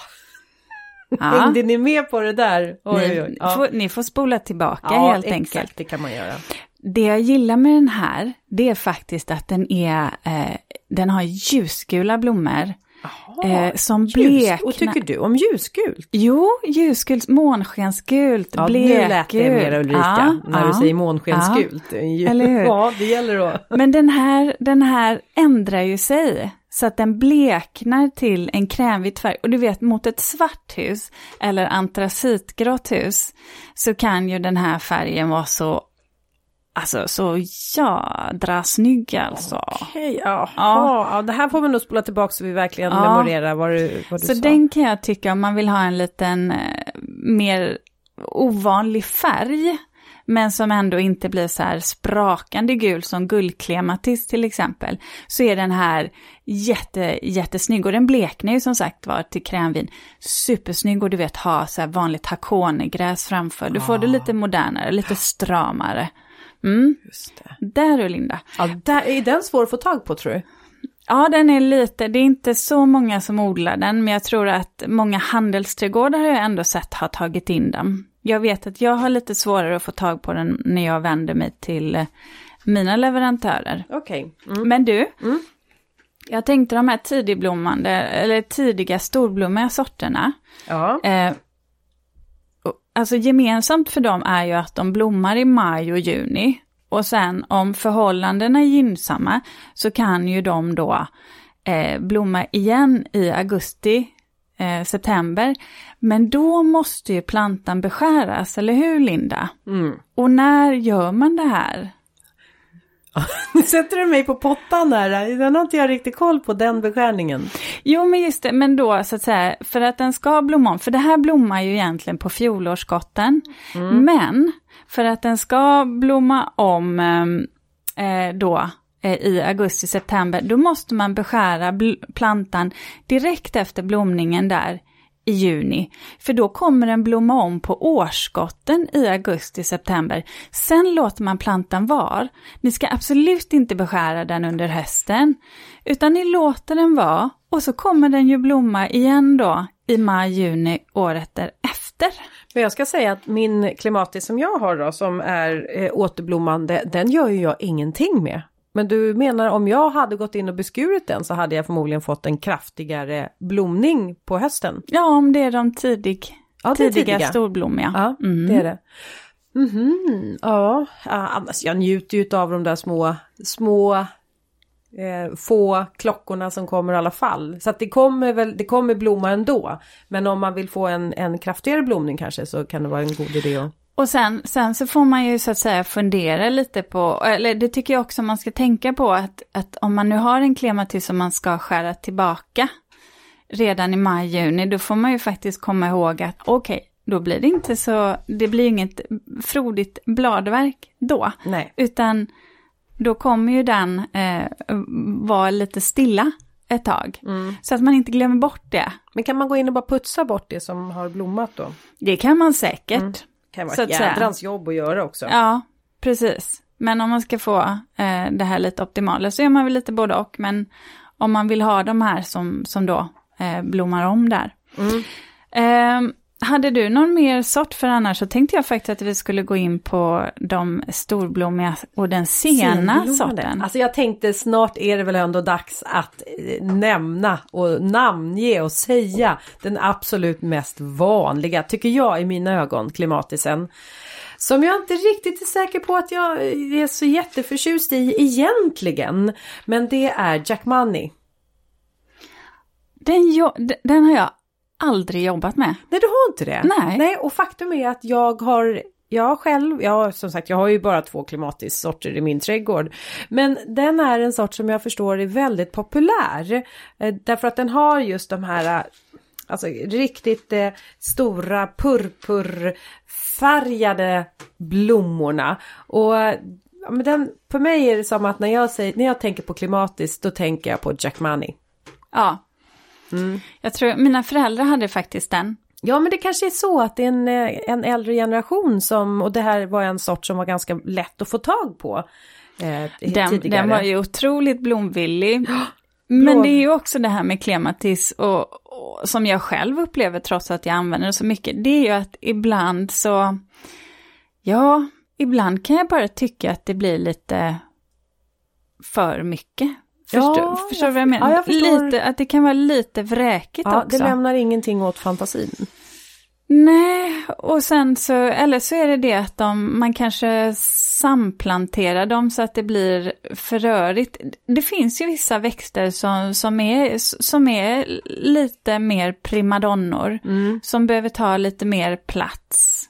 <laughs> Ja. hängde ni med på det där? Oj, oj, oj. Ni, Ja. får, ni får spola tillbaka ja, helt exakt, enkelt. det kan man göra. Det jag gillar med den här, det är faktiskt att den är, eh, den har ljusgula blommor. Eh, som Ljus. bleknar. Och tycker du om ljusgult? Jo, ljusgult, månskensgult, Ja, blekgult. nu lät det mer Ulrika, Ja, när du ja. säger månskensgult. Eller hur? <laughs> Ja, det gäller då. Men den här, den här ändrar ju sig. Så att den bleknar till en krämvit färg. Och du vet, mot ett svart hus eller antracitgrått hus så kan ju den här färgen vara så, alltså så jädra snygg alltså. Okej, ja. Ja. ja. det här får vi nog spola tillbaka så vi verkligen Ja. memorerar vad du, vad du Så sa. den kan jag tycka om man vill ha en liten eh, mer ovanlig färg. Men som ändå inte blir så här sprakande gul som guldklematis till exempel. Så är den här jätte, jättesnygg. Och den bleknar ju som sagt var till krämvin. Supersnygg och du vet ha så här vanligt hakonegräs framför. Du får det lite modernare, lite stramare. Mm. Just det. Där du Linda. Ja, där, är den svår att få tag på tror du? Ja, den är lite, det är inte så många som odlar den, men jag tror att många handelsträdgårdar har jag ändå sett har tagit in den. Jag vet att jag har lite svårare att få tag på den när jag vänder mig till eh, mina leverantörer. Okej. Mm. Men du, Mm. jag tänkte de här tidigblommande, eller tidiga storblommiga sorterna. Ja. Eh, alltså gemensamt för dem är ju att de blommar i maj och juni. Och sen om förhållandena är gynnsamma så kan ju de då eh, blomma igen i augusti, eh, september. Men då måste ju plantan beskäras, eller hur Linda? Mm. Och när gör man det här? <laughs> Nu sätter du mig på pottan där. Den har inte jag riktigt koll på, den beskärningen. Jo, men just det, men då så att säga, för att den ska blomma om, för det här blommar ju egentligen på fjolårsskotten, men för att den ska blomma om ehm, eh, då Eh, i augusti-september, då måste man beskära bl- plantan direkt efter blomningen där i juni. För då kommer den blomma om på årsskotten i augusti-september. Sen låter man plantan vara. Ni ska absolut inte beskära den under hösten. Utan ni låter den vara och så kommer den ju blomma igen då i maj, juni året därefter. Men jag ska säga att min klimatis som jag har då, som är eh, återblommande, den gör ju jag ingenting med. Men du menar om jag hade gått in och beskurit den så hade jag förmodligen fått en kraftigare blomning på hösten. Ja, om det är de tidig, Ja, tidiga, tidiga. storblommiga. Ja, Mm. det är det. Mhm, ja, ja, annars jag njuter ju av de där små, små eh, få klockorna som kommer i alla fall. Så att det kommer väl, det kommer blomma ändå. Men om man vill få en, en kraftigare blomning kanske så kan det vara en god idé att Och sen, sen så får man ju så att säga fundera lite på, eller det tycker jag också man ska tänka på att, att om man nu har en klematis som man ska skära tillbaka redan i maj, juni, då får man ju faktiskt komma ihåg att okej, då blir det inte så, det blir inget frodigt bladverk då, Nej. utan då kommer ju den eh, vara lite stilla ett tag. Mm. Så att man inte glömmer bort det. Men kan man gå in och bara putsa bort det som har blommat då? Det kan man säkert. Mm. Kan vara Så ett jädrans jobb att göra också. Ja, precis. Men om man ska få eh, det här lite optimala så gör man väl lite både och. Men om man vill ha de här som, som då eh, blommar om där. Mm. Eh, hade du någon mer sort? För annars så tänkte jag faktiskt att vi skulle gå in på de storblommiga och den sena sorten. Alltså jag tänkte snart är det väl ändå dags att eh, nämna och namnge och säga den absolut mest vanliga, tycker jag i mina ögon, klimatisen. Som jag inte riktigt är säker på att jag är så jätteförtjust i egentligen. Men det är Jack Money. Den, d- den har jag aldrig jobbat med. Nej, du har inte det? Nej. Nej, och faktum är att jag har jag själv, ja som sagt jag har ju bara två klimatissorter i min trädgård. Men den är en sort som jag förstår är väldigt populär. Eh, därför att den har just de här Alltså riktigt eh, stora purpurfärgade blommorna. Och ja, men den, för mig är det som att när jag, säger, när jag tänker på klimatiskt då tänker jag på Jack Money. Ja. Mm. Jag tror mina föräldrar hade faktiskt den. Ja men det kanske är så att det är en, eh, en äldre generation som, och det här var en sort som var ganska lätt att få tag på. Eh, den, den, var ju otroligt blomvillig. <gasps> Men det är ju också det här med klematis och, och, som jag själv upplever trots att jag använder det så mycket. Det är ju att ibland så, ja, ibland kan jag bara tycka att det blir lite för mycket. Förstår, ja, förstår du vad jag menar? Ja, jag lite, att det kan vara lite vräkigt ja, också. Det lämnar ingenting åt fantasin. Nej, och sen så, eller så är det det att de, man kanske samplanterar dem så att det blir för rörigt. Det finns ju vissa växter som, som, är, som är lite mer primadonnor, mm. som behöver ta lite mer plats.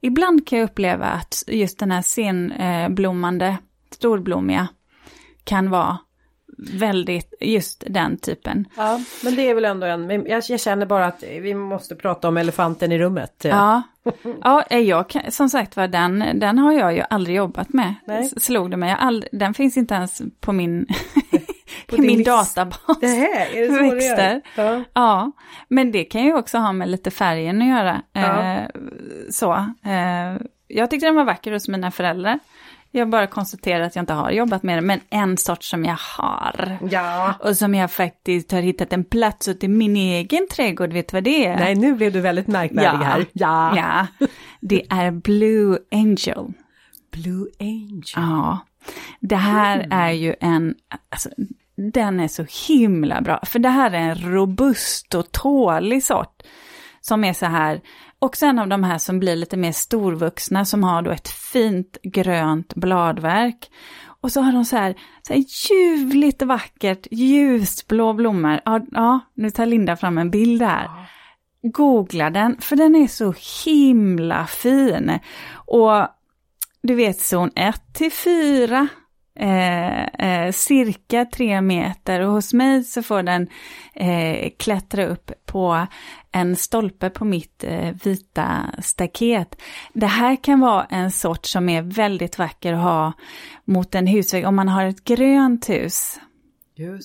Ibland kan jag uppleva att just den här senblommande, storblommiga, kan vara väldigt just den typen. Ja, men det är väl ändå en, jag, jag känner bara att vi måste prata om elefanten i rummet. Ja, ja <laughs> jag kan, som sagt var den, den har jag ju aldrig jobbat med. Nej. Slog det mig, all, den finns inte ens på min, <laughs> på min list. databas. Det här, är det så Växter. Det ja. ja, men det kan ju också ha med lite färgen att göra. Ja. Eh, så, eh, jag tyckte den var vacker hos mina föräldrar. Jag bara konstaterar att jag inte har jobbat med det, men en sort som jag har. Ja. Och som jag faktiskt har hittat en plats åt i min egen trädgård, vet du vad det är? Nej, nu blev du väldigt märkvärdig ja. här. Ja. ja, det är Blue Angel. Blue Angel. Ja, det här mm. är ju en, alltså, den är så himla bra, för det här är en robust och tålig sort. Som är så här, Också en av de här som blir lite mer storvuxna som har då ett fint grönt bladverk. Och så har de så här, så här ljuvligt vackert ljusblå blommor. Ja, ja, nu tar Linda fram en bild här. Googla den, för den är så himla fin. Och du vet zon 1 till 4 eh, eh, cirka tre meter och hos mig så får den eh, klättra upp på en stolpe på mitt eh, vita staket. Det här kan vara en sort som är väldigt vacker att ha mot en husvägg om man har ett grönt hus.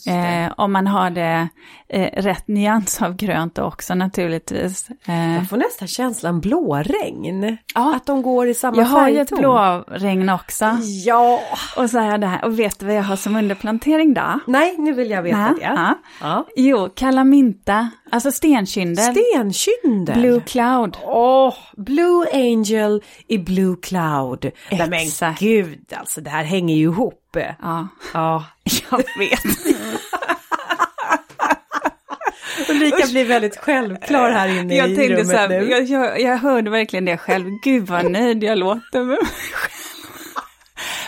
Eh, om man har det eh, rätt nyans av grönt också naturligtvis. Eh. Jag får nästan känslan blåregn. Ja. Att de går i samma jag färgton. Jag har ju ett blåregn också. Ja. Och så jag det här. Och vet du vad jag har som underplantering då? Nej, nu vill jag veta Nä. det. Ja. Ja. Jo, kalaminta, alltså stenkyndel. Stenkyndel? Blue cloud. Åh, oh, Blue Angel i Blue cloud. Exakt. Men gud, alltså det här hänger ju ihop. Ja. Ja. Jag vet. <laughs> Ulrika blir väldigt självklar här inne jag i rummet så här, nu. Jag, jag, jag hörde verkligen det själv. Gud vad nöjd jag låter med mig själv.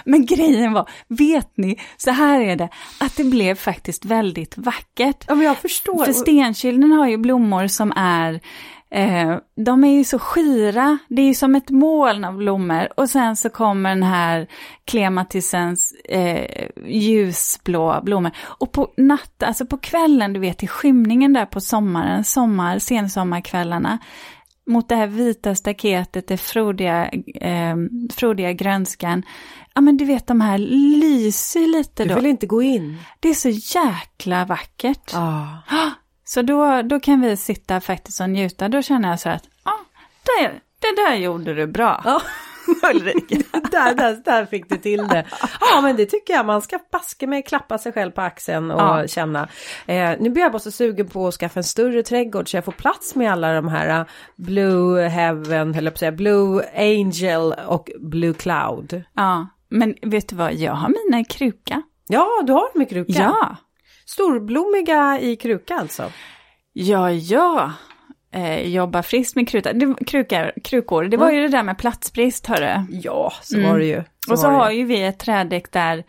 Men grejen var, vet ni, så här är det, att det blev faktiskt väldigt vackert. Ja, men jag förstår. För stenkylden har ju blommor som är Eh, de är ju så skira, det är ju som ett moln av blommor och sen så kommer den här klematisens eh, ljusblå blommor. Och på natten, alltså på kvällen, du vet i skymningen där på sommaren, sommar, sensommarkvällarna, mot det här vita staketet, det frodiga, eh, frodiga grönskan. Ja men du vet de här lyser lite då. Du vill inte gå in. Det är så jäkla vackert. Ah. Så då, då kan vi sitta faktiskt och njuta. Då känner jag så att, ja, ah, det där gjorde du bra. Ja. <laughs> Ulrika, där, där, där fick du till det. Ja men det tycker jag, man ska baske med klappa sig själv på axeln och ja. känna. Eh, nu blir jag bara så sugen på att skaffa en större trädgård så jag får plats med alla de här uh, Blue Heaven, eller på säga, Blue Angel och Blue Cloud. Ja, men vet du vad, jag har mina i kruka. Ja, du har dem i kruka? Ja. Storblommiga i kruka alltså? Ja, ja. Eh, jobba friskt med kruta. Det, krukar, krukor. Det var mm. ju det där med platsbrist, hörru. Ja, så mm. var det ju. Så och så har ju vi ett trädäck där,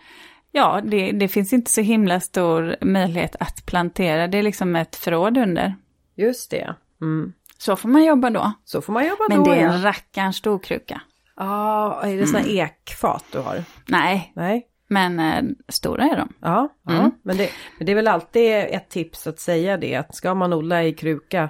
ja, det, det finns inte så himla stor möjlighet att plantera. Det är liksom ett förråd under. Just det. Mm. Så får man jobba då. Så får man jobba Men då. det är ja. en rackarns stor kruka. Ja, är det sådana ekfat du har? Nej, Nej. men eh, stora är de. Ja, ja. Mm. Men, det, men det är väl alltid ett tips att säga det, att ska man odla i kruka,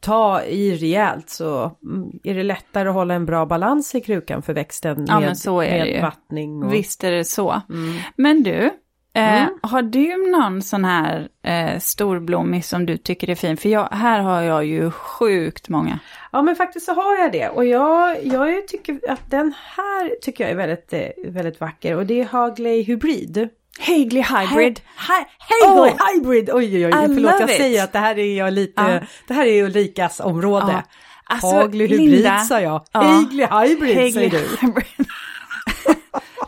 ta i rejält så mm, är det lättare att hålla en bra balans i krukan för växten Ja, med, så med vattning. Och, Visst är det så. Mm. Men du, eh, Mm. har du någon sån här eh, storblommig som du tycker är fin? För jag, här har jag ju sjukt många. Ja men faktiskt så har jag det och jag, jag tycker att den här tycker jag är väldigt, eh, väldigt vacker och det är Hagley Hybrid. Hagley Hybrid. Hej, Hagley Oh. Hybrid! Oj oj oj, förlåt jag it. säger att det här är jag lite, Ja. det här är Ulrikas område. Ja. Alltså, Hagley Hybrid Linda- sa jag. Ja. Hagley Hybrid Hagley säger du. Hybrid.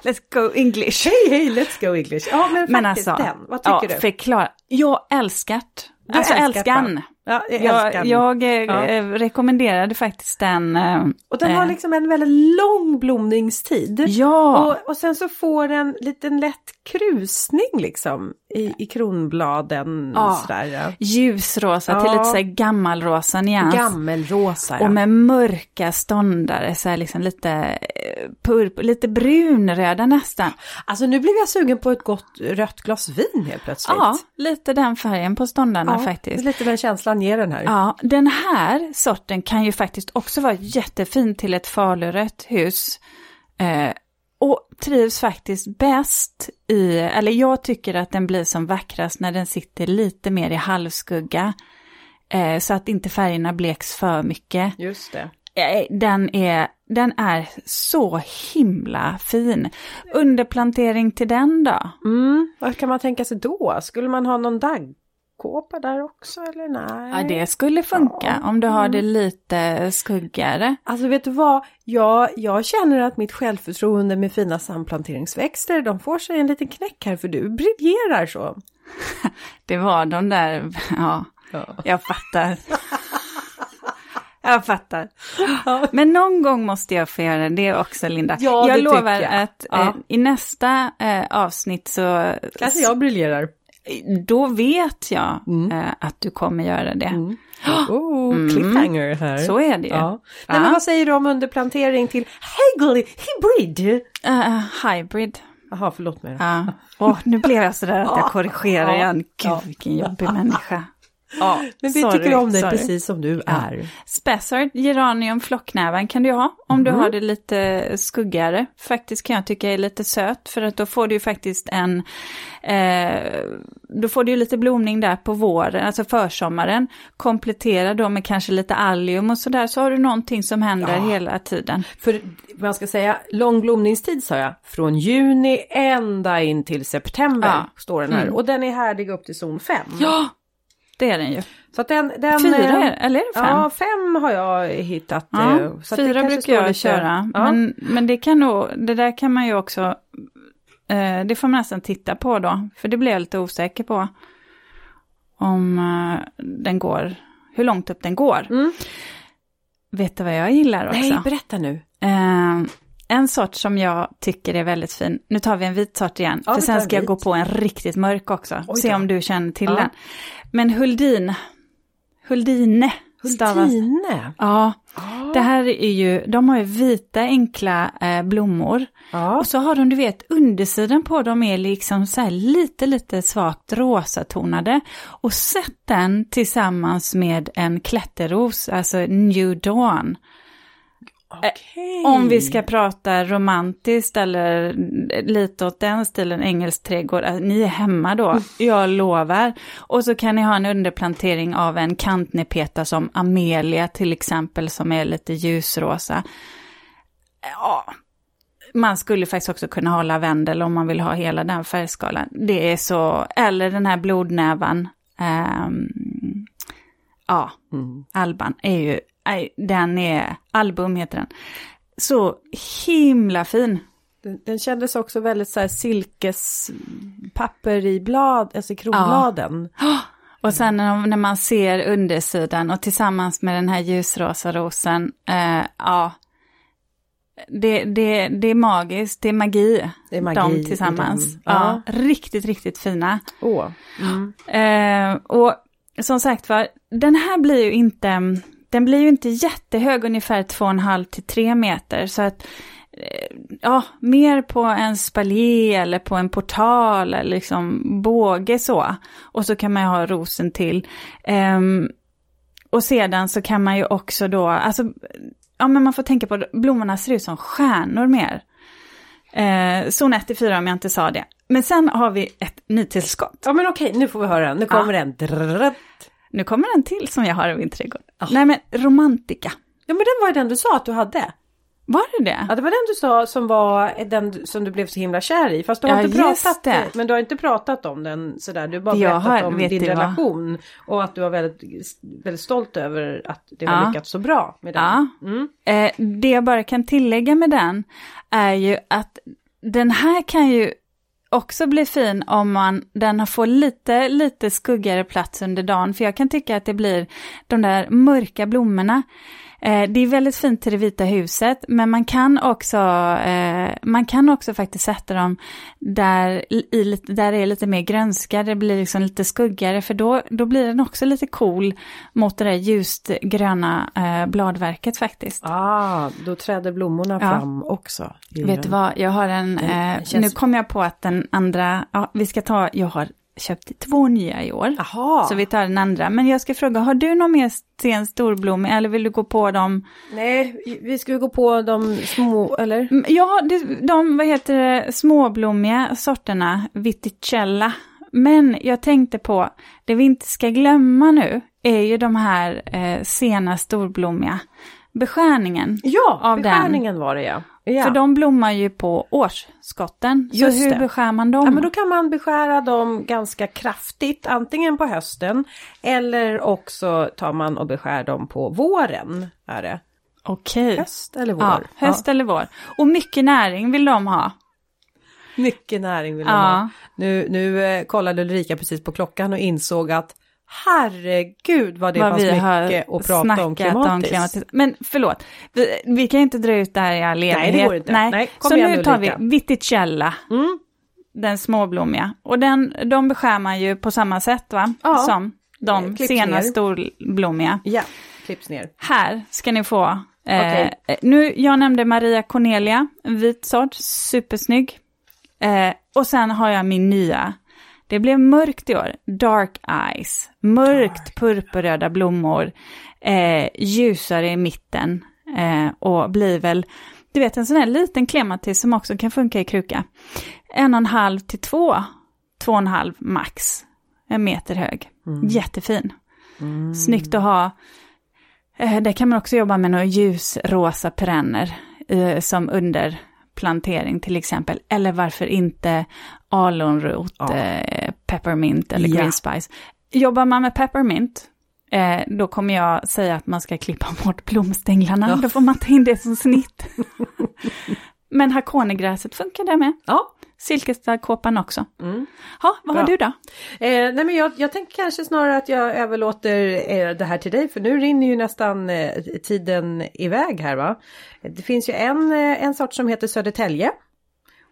Let's go English. Hej hej, let's go English. Ja men, Men faktiskt alltså, den, vad tycker ja, du? förklara. Jag älskat. Du alltså älskar älskan. Ja, jag Jag, älskar eh, Ja. eh, rekommenderade faktiskt den. eh, Och den har liksom en väldigt lång blomningstid. Ja, Och, och sen så får den liten lätt krusning liksom i, i kronbladen. Ja. Sådär. ljusrosa Ja. till lite så här gammalrosa nyans. Gammelrosa ja. Och med mörka ståndare, så här liksom lite purp, lite brunröda nästan. Alltså nu blev jag sugen på ett gott rött glas vin helt plötsligt. Ja, lite den färgen på ståndarna Ja, faktiskt. Lite den känslan ger den här. Ja, den här sorten kan ju faktiskt också vara jättefin till ett falurött hus. Eh, och trivs faktiskt bäst i, eller jag tycker att den blir som vackrast när den sitter lite mer i halvskugga. Eh, så att inte färgerna bleks för mycket. Just det. Eh, Den är, den är så himla fin. Underplantering till den då? Mm, vad kan man tänka sig då? Skulle man ha någon daggkåpa där också eller nej? Ja, det skulle funka om du har det lite skuggigare. Alltså vet du vad? Jag, jag känner att mitt självförtroende med fina samplanteringsväxter, de får sig en liten knäck här för du briljerar så. <laughs> Det var de där, ja, Ja. jag fattar. <laughs> Jag fattar. Men någon gång måste jag få göra det också, Linda. Ja, jag lovar jag. att Ja. eh, i nästa eh, avsnitt så... Kanske jag briljerar. Då vet jag Mm. eh, att du kommer göra det. <gasps> Oh, cliffhanger här. Så är det ju. Ja. Nej, men vad säger du om underplantering till Hagley Hybrid? Eh, hybrid. Jaha, förlåt mig. Ja. Åh, nu blev jag sådär att jag <laughs> korrigerar igen. Gud, vilken jobbig människa. Ja, Men vi sorry, tycker om dig sorry. precis som du Ja. är. Spessart, geranium, flocknäven kan du ha om du Mhm. har det lite skuggigare. Faktiskt kan jag tycka är lite söt för att då får du ju faktiskt en, eh, då får du ju lite blomning där på våren, alltså försommaren. Komplettera då med kanske lite allium och sådär så har du någonting som händer Ja. hela tiden. För man ska säga lång blomningstid sa jag. Från juni ända in till september Ja. står den här. Mm. Och den är härdig upp till zon 5. Ja, det är den ju. Så den, den, Fyra, eh, är- eller är det fem? Ja, fem har jag hittat. Ja, eh, så fyra brukar jag lite- köra. Ja. Men, men det kan nog, det där kan man ju också, eh, det får man nästan titta på då. För det blir jag lite osäker på. Om eh, den går, hur långt upp den går. Mm. Vet du vad jag gillar också? Nej, berätta nu. En sort som jag tycker är väldigt fin, nu tar vi en vit sort igen, Ja, för sen en ska jag gå på en riktigt mörk också, Oj se då. om du känner till Ja. den. Men Huldin, Huldine stavas. Hultine. Ja, det här är ju, de har ju vita enkla eh, blommor. Ja. Och så har de, du vet, undersidan på dem är liksom så här lite, lite svagt rosatonade. Och sätt den tillsammans med en klätterros, alltså New Dawn. Okej. Om vi ska prata romantiskt eller lite åt den stilen, engelsk trädgård, alltså, ni är hemma då, jag lovar. Och så kan ni ha en underplantering av en kantnepeta som Amelia till exempel, som är lite ljusrosa. Ja, man skulle faktiskt också kunna ha lavendel om man vill ha hela den färgskalan. Det är så, eller den här blodnävan. ehm, ja, Mm. Alban är ju, den är, album heter den. Så himla fin. Den, den kändes också väldigt så här silkespapper i blad, alltså kronbladen. <gasps> Och sen när, man ser undersidan och tillsammans med den här ljusrosa rosen, eh, ja, det, det, det är magiskt, det är magi. Det är magi De tillsammans. Ja. Ja. riktigt, riktigt fina. Åh. Mm. Eh, och som sagt var, den här blir ju inte, den blir ju inte jättehög, ungefär 2,5 till 3 meter. Så att, eh, ja, mer på en spalier eller på en portal eller liksom båge så. Och så kan man ju ha rosen till. Um, och sedan så kan man ju också då, alltså, ja men man får tänka på, blommorna ser ut som stjärnor mer. Eh, zon 1 till 4 om jag inte sa det. Men sen har vi ett nytillskott. Ja men okej, nu får vi höra. Nu kommer ja. den. Nu kommer en till som jag har i min trädgård. Oh. Nej men romantika. Ja men den var ju den du sa att du hade. Var det det? Ja det var den du sa som var den som du blev så himla kär i. Fast du har ja, inte pratat det. Men du har inte pratat om den sådär. Du har bara jag berättat har, om din relation. Vad? Och att du var väldigt, väldigt stolt över att det har ja. lyckats så bra med den. Ja. Mm. Eh, det jag bara kan tillägga med den är ju att den här kan ju också bli fin om man, den får lite, lite skuggigare plats under dagen. För jag kan tycka att det blir de där mörka blommorna det är väldigt fint till det vita huset, men man kan också, eh, man kan också faktiskt sätta dem där, i, där det är lite mer grönska, det blir liksom lite skuggigare, för då, då blir den också lite cool mot det där ljust gröna eh, bladverket faktiskt. Ah, då träder blommorna ja. fram också. Vet du vad, jag har en, eh, känns... nu kom jag på att den andra, ja, vi ska ta, jag har köpt två nya i år. Aha. Så vi tar den andra. Men jag ska fråga, har du någon mer Sten Storblommig eller vill du gå på dem? Nej, vi ska gå på de små, eller? Mm, ja, de, de vad heter det, småblommiga sorterna, Viticella. Men jag tänkte på, det vi inte ska glömma nu är ju de här eh, sena storblommiga. Beskärningen ja, av beskärningen den. var det ja. Ja. För de blommar ju på årsskotten. Så Just hur det. beskär man dem? Ja, men då kan man beskära dem ganska kraftigt, antingen på hösten eller också tar man och beskär dem på våren. Är det. Okej. Höst eller vår? Ja, höst ja. eller vår. Och mycket näring vill de ha. Mycket näring vill de ha. Nu, nu eh, kollade Ulrika precis på klockan och insåg att herregud vad det vad fanns mycket att prata om klimatiskt. om klimatiskt. Men förlåt, vi, vi, kan inte dra ut det här i all evighet. Nej, det går inte. Nej. Nej Så nu tar vi Viticella. Mm. Den småblommiga. Och den, de beskär man ju på samma sätt va? Ja. Som de Klipps sena ner. storblommiga. Ja, klipps ner. Här ska ni få. Eh, okay. Nu, jag nämnde Maria Cornelia, en vit sort, supersnygg. Eh, och sen har jag min nya det blev mörkt i år, dark eyes, mörkt purpurröda blommor, eh, ljusare i mitten eh, och blir väl, du vet en sån här liten klematis som också kan funka i kruka. En och en halv till två, två och en halv max, en meter hög. Mm. Jättefin. Mm. Snyggt att ha. Eh, där kan man också jobba med några ljusrosa perenner eh, som under plantering till exempel. Eller varför inte alonrot, ja. eh, peppermint eller ja. green spice. Jobbar man med peppermint, eh, då kommer jag säga att man ska klippa bort blomstänglarna. Ja. Då får man ta in det som snitt. <laughs> Men hakonegräset funkar det med. Ja. Silkesstadkåpan också. Mm. Ha, vad Bra. har du då? Eh, nej men jag, jag tänker kanske snarare att jag överlåter eh, det här till dig för nu rinner ju nästan eh, tiden iväg här va. Det finns ju en, eh, en sort som heter Södertälje.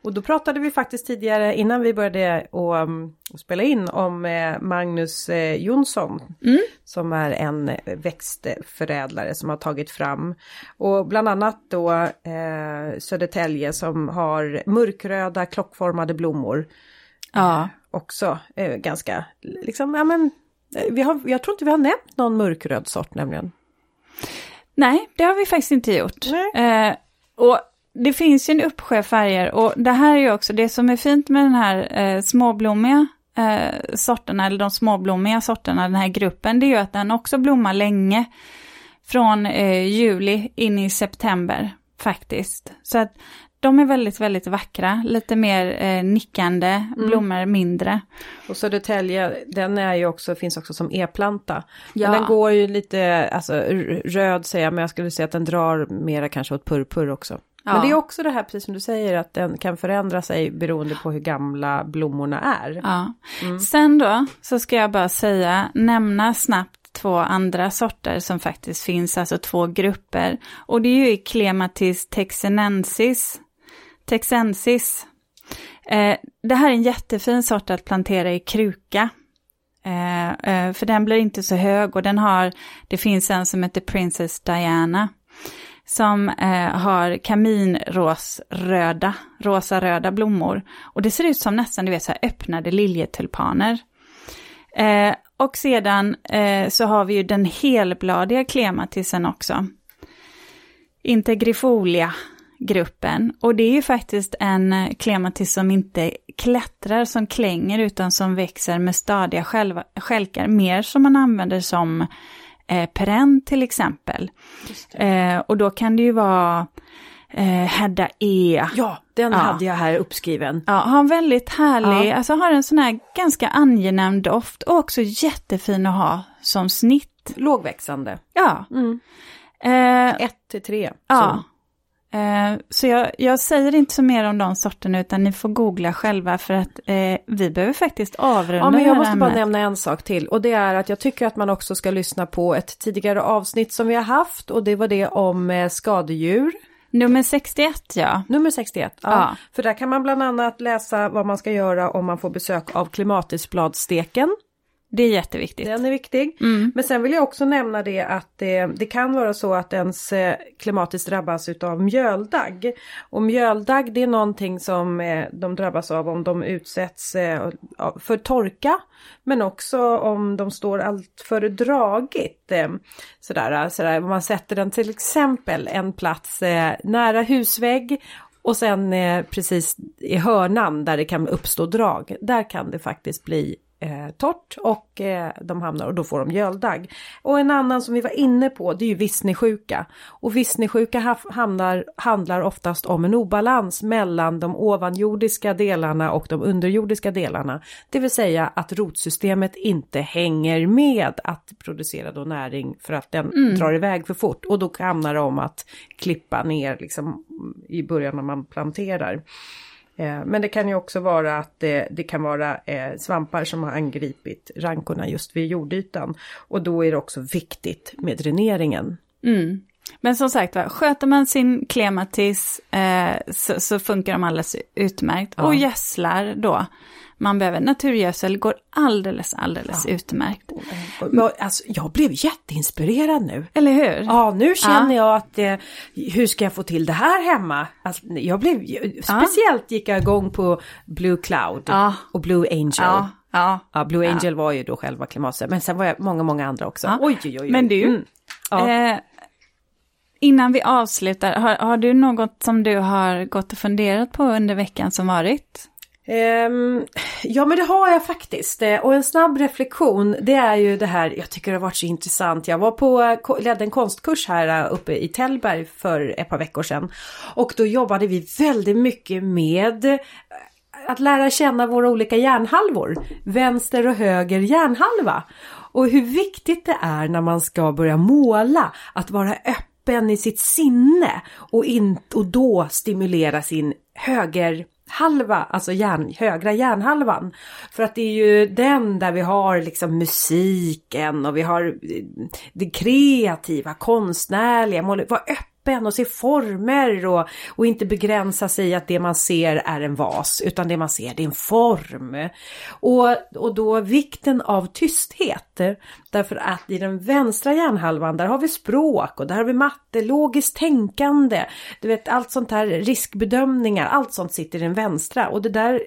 Och då pratade vi faktiskt tidigare innan vi började och, um, spela in om eh, Magnus eh, Jonsson. Mm. Som är en växtförädlare som har tagit fram. Och bland annat då eh, Södertälje som har mörkröda klockformade blommor. Ja. Också eh, ganska, liksom, ja men, eh, vi har, jag tror inte vi har nämnt någon mörkröd sort nämligen. Nej, det har vi faktiskt inte gjort. Eh, och det finns ju en uppsjö färger och det här är ju också det som är fint med den här eh, småblommiga eh, sorterna, eller de småblommiga sorterna, den här gruppen, det är ju att den också blommar länge. Från eh, juli in i september faktiskt. Så att de är väldigt, väldigt vackra, lite mer eh, nickande, mm. blommor mindre. Och Södertälje, den är ju också, finns också som e-planta. Ja. Men den går ju lite, alltså röd säger jag, men jag skulle säga att den drar mera kanske åt purpur också. Ja. Men det är också det här, precis som du säger, att den kan förändra sig beroende på hur gamla blommorna är. Ja. Mm. Sen då, så ska jag bara säga, nämna snabbt två andra sorter som faktiskt finns, alltså två grupper. Och det är ju Clematis texanensis, texensis. Eh, det här är en jättefin sort att plantera i kruka. Eh, eh, för den blir inte så hög och den har, det finns en som heter Princess Diana. Som eh, har kaminrosröda, rosa-röda blommor. Och det ser ut som nästan, du vet, så här öppnade liljetulpaner. Eh, och sedan eh, så har vi ju den helbladiga klematisen också. Integrifolia gruppen. Och det är ju faktiskt en eh, klematis som inte klättrar, som klänger, utan som växer med stadiga skälkar. Mer som man använder som eh, perenn till exempel. Eh, och då kan det ju vara eh, Hedda E. Ja, den ja. hade jag här uppskriven. Ja, har en väldigt härlig, ja. alltså har en sån här ganska angenäm doft och också jättefin att ha som snitt. Lågväxande. Ja. Mm. Eh, Ett till tre. Ja. Eh, så jag, jag, säger inte så mer om de sorterna utan ni får googla själva för att eh, vi behöver faktiskt avrunda Ja men jag måste bara nämna en sak till och det är att jag tycker att man också ska lyssna på ett tidigare avsnitt som vi har haft och det var det om eh, skadedjur. Nummer 61 ja. Nummer 61, ja. ja. För där kan man bland annat läsa vad man ska göra om man får besök av klimatisbladsteken. Det är jätteviktigt. Den är viktig. Mm. Men sen vill jag också nämna det att det, det kan vara så att ens eh, klimatiskt drabbas utav mjöldagg. Och mjöldagg det är någonting som eh, de drabbas av om de utsätts eh, för torka. Men också om de står allt för dragigt. Sådär, sådär, om man sätter den till exempel en plats nära husvägg och sen precis i hörnan där det kan uppstå drag. Där kan det faktiskt bli eh, torrt och eh, de hamnar och då får de mjöldagg. Och en annan som vi var inne på det är ju vissnesjuka. Och vissnesjuka hamnar, handlar oftast om en obalans mellan de ovanjordiska delarna och de underjordiska delarna. Det vill säga att rotsystemet inte hänger med att producera då näring för att den mm. drar iväg för fort. Och då handlar det om att klippa ner liksom i början när man planterar. Eh, men det kan ju också vara att det, det kan vara eh, svampar som har angripit rankorna just vid jordytan. Och då är det också viktigt med dräneringen. Mm. Men som sagt sköter man sin klematis eh, så, så, funkar de alldeles utmärkt. Ja. Och gödslar då man behöver. Naturgödsel går alldeles, alldeles ja. utmärkt. Alltså, jag blev jätteinspirerad nu. Eller hur? Ja, nu känner ja. jag att eh, hur ska jag få till det här hemma? Alltså, jag blev, speciellt gick jag igång på Blue Cloud och Blue Angel. Ja. ja. Blue Angel var ju då själva klimatet, men sen var jag många, många andra också. Oj, oj, oj. Men du, mm. eh, innan vi avslutar, har, har, du något som du har gått och funderat på under veckan som varit? Um, ja men det har jag faktiskt eh, och en snabb reflektion det är ju det här, jag tycker det har varit så intressant. Jag var på, ledde en konstkurs här eh, uppe i Tällberg för ett par veckor sedan. Och då jobbade vi väldigt mycket med eh, att lära känna våra olika hjärnhalvor. Vänster och höger hjärnhalva. Och hur viktigt det är när man ska börja måla att vara öppen i sitt sinne och, in, och då stimulera sin höger halva, alltså hjärn, högra hjärnhalvan. För att det är ju den där vi har liksom musiken och vi har eh, det kreativa, konstnärliga, vara öppen och se former och, och inte begränsa sig i att det man ser är en vas utan det man ser det är en form. Och, och då vikten av tysthet. Därför att i den vänstra hjärnhalvan där har vi språk och där har vi matte, logiskt tänkande. Du vet allt sånt här riskbedömningar, allt sånt sitter i den vänstra och det där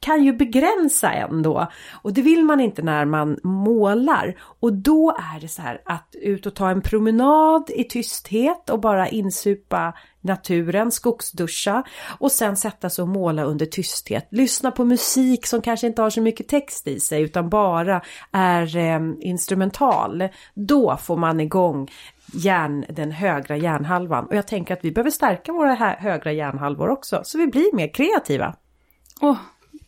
kan ju begränsa en då. Och det vill man inte när man målar. Och då är det så här att ut och ta en promenad i tysthet och bara insupa naturen, skogsduscha och sen sätta sig och måla under tysthet. Lyssna på musik som kanske inte har så mycket text i sig utan bara är eh, instrumental. Då får man igång hjärn, den högra hjärnhalvan och jag tänker att vi behöver stärka våra högra hjärnhalvor också så vi blir mer kreativa. Oh.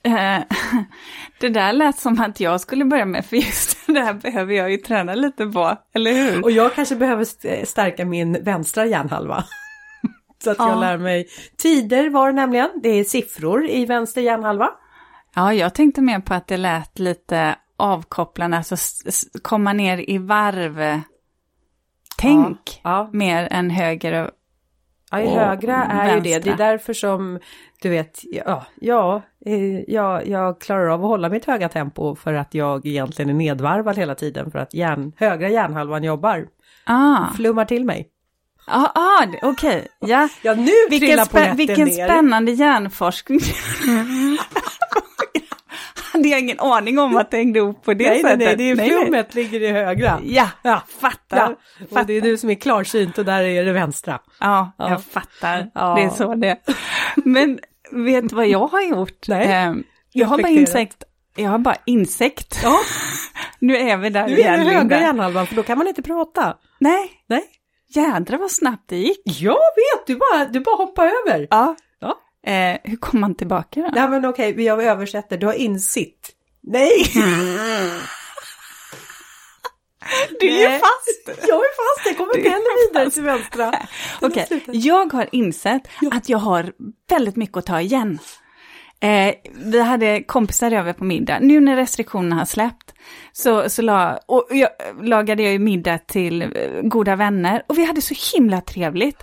Eh, <laughs> det där lät som att jag skulle börja med, för just <laughs> det här behöver jag ju träna lite på, eller hur? Och jag kanske behöver stärka min vänstra hjärnhalva. <laughs> Så att ja. jag lär mig tider var det nämligen. Det är siffror i vänster hjärnhalva. Ja, jag tänkte mer på att det lät lite avkopplande, alltså komma ner i varv. Tänk ja, ja. mer än höger och Ja, i högra är ju det. Det är därför som, du vet, ja, ja, eh, ja, jag klarar av att hålla mitt höga tempo för att jag egentligen är nedvarvad hela tiden för att hjärn, högra hjärnhalvan jobbar. Ah, Flummar till mig. Ah, ah det- okej, ja. Ja, nu Vilken, trillar polletten vilken ner. spännande hjärnforskning. hade jag ingen aning om att det hängde ihop på det Nej, nej, sättet. nej, det är Nej, nej. flummet ligger i högra. Ja, Ja, fattar. Ja, och det är du som är klarsynt och där är det vänstra. Ja, Ja. jag fattar. Ja. Det är så det är. Men vet du vad jag har gjort? Nej. Ehm, jag har bara insekt. Jag har bara insekt. Ja, <laughs> Nu är vi där nu är igen, det högra hjärnhalvan för då kan man inte prata. Nej, Nej. Jädrar vad snabbt det gick. Jag vet, du bara, du bara hoppar över. Ja. Ja. Eh, hur kom man tillbaka då? Nej men okej, vi jag översätter, du har insitt. Nej! <laughs> Du är Nej. fast! Jag är fast, jag kommer inte är heller vidare till vänstra. <laughs> Okej, Sluta. jag har insett att jag har väldigt mycket att ta igen. Eh, vi hade kompisar över på middag. Nu när restriktionerna har släppt så, så la, och jag, lagade jag ju middag till eh, goda vänner och vi hade så himla trevligt.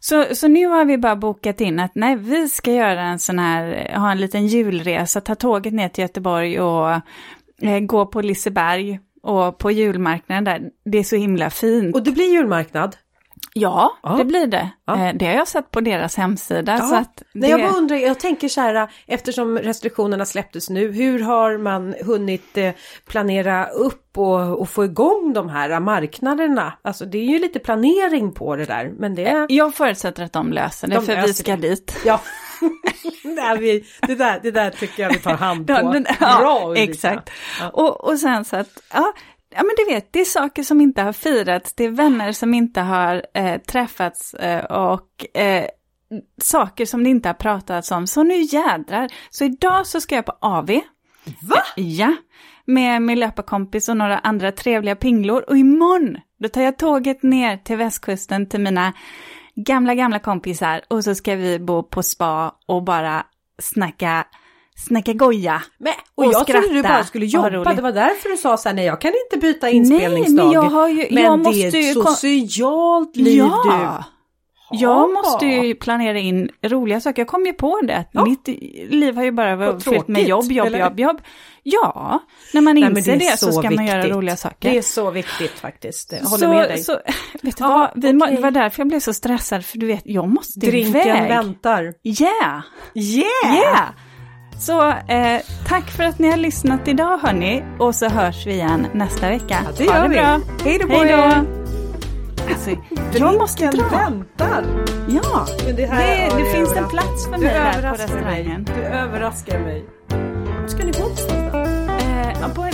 Så, så nu har vi bara bokat in att nej, vi ska göra en sån här, eh, ha en liten julresa, ta tåget ner till Göteborg och eh, gå på Liseberg och på julmarknaden där. Det är så himla fint. Och det blir julmarknad. Ja, Ja. det blir det. Ja. Eh, Det har jag sett på deras hemsida. Så att det... Nej, jag bara undrar, jag tänker så här, eftersom restriktionerna släpptes nu, hur har man hunnit eh, planera upp och, och få igång de här marknaderna? Alltså det är ju lite planering på det där, men det... Jag förutsätter att de löser det, De för vi löser ska det. dit. Ja, <laughs> Nej, vi, det, där, det där tycker jag vi tar hand på. Ja, men- Bra ja, Ulrika. exakt. Ja. Och, och sen så att, ja, ja men du vet, det är saker som inte har firats, det är vänner som inte har eh, träffats eh, och eh, saker som det inte har pratats om. Så nu jädrar, så idag så ska jag på AV. Va? Ja, med min löparkompis och några andra trevliga pinglor. Och imorgon, då tar jag tåget ner till västkusten till mina gamla, gamla kompisar. Och så ska vi bo på spa och bara snacka, snacka goja. Men, och, Och jag trodde du skratta bara skulle jobba, det var därför du sa så här, nej jag kan inte byta Nej, inspelningsdag. men jag har ju, Men jag det måste är ju... ett socialt liv ja, du. jag måste ju planera in roliga saker. Jag kom ju på det, Ja. mitt liv har ju bara varit fyllt med jobb, jobb, eller? jobb, jobb. Ja, när man Nej, inser är det, så, ska man göra viktigt. roliga saker. Det är så viktigt faktiskt, jag håller så, med dig. Så, <laughs> vet du Ja, vad, vi okej. det var därför jag blev så stressad, för du vet, jag måste Drinken iväg. väntar. Yeah! Yeah! Yeah! Så eh, tack för att ni har lyssnat idag hörni, och så hörs vi igen nästa vecka. Ja, det ha gör det vi. bra! Hej då på er! Alltså, jag måste dra. väntar. Ja, Men det det, här det, har ju finns en plats för mig där på mig. restaurangen. Du överraskar mig. Ska ni gå någonstans då? Eh, på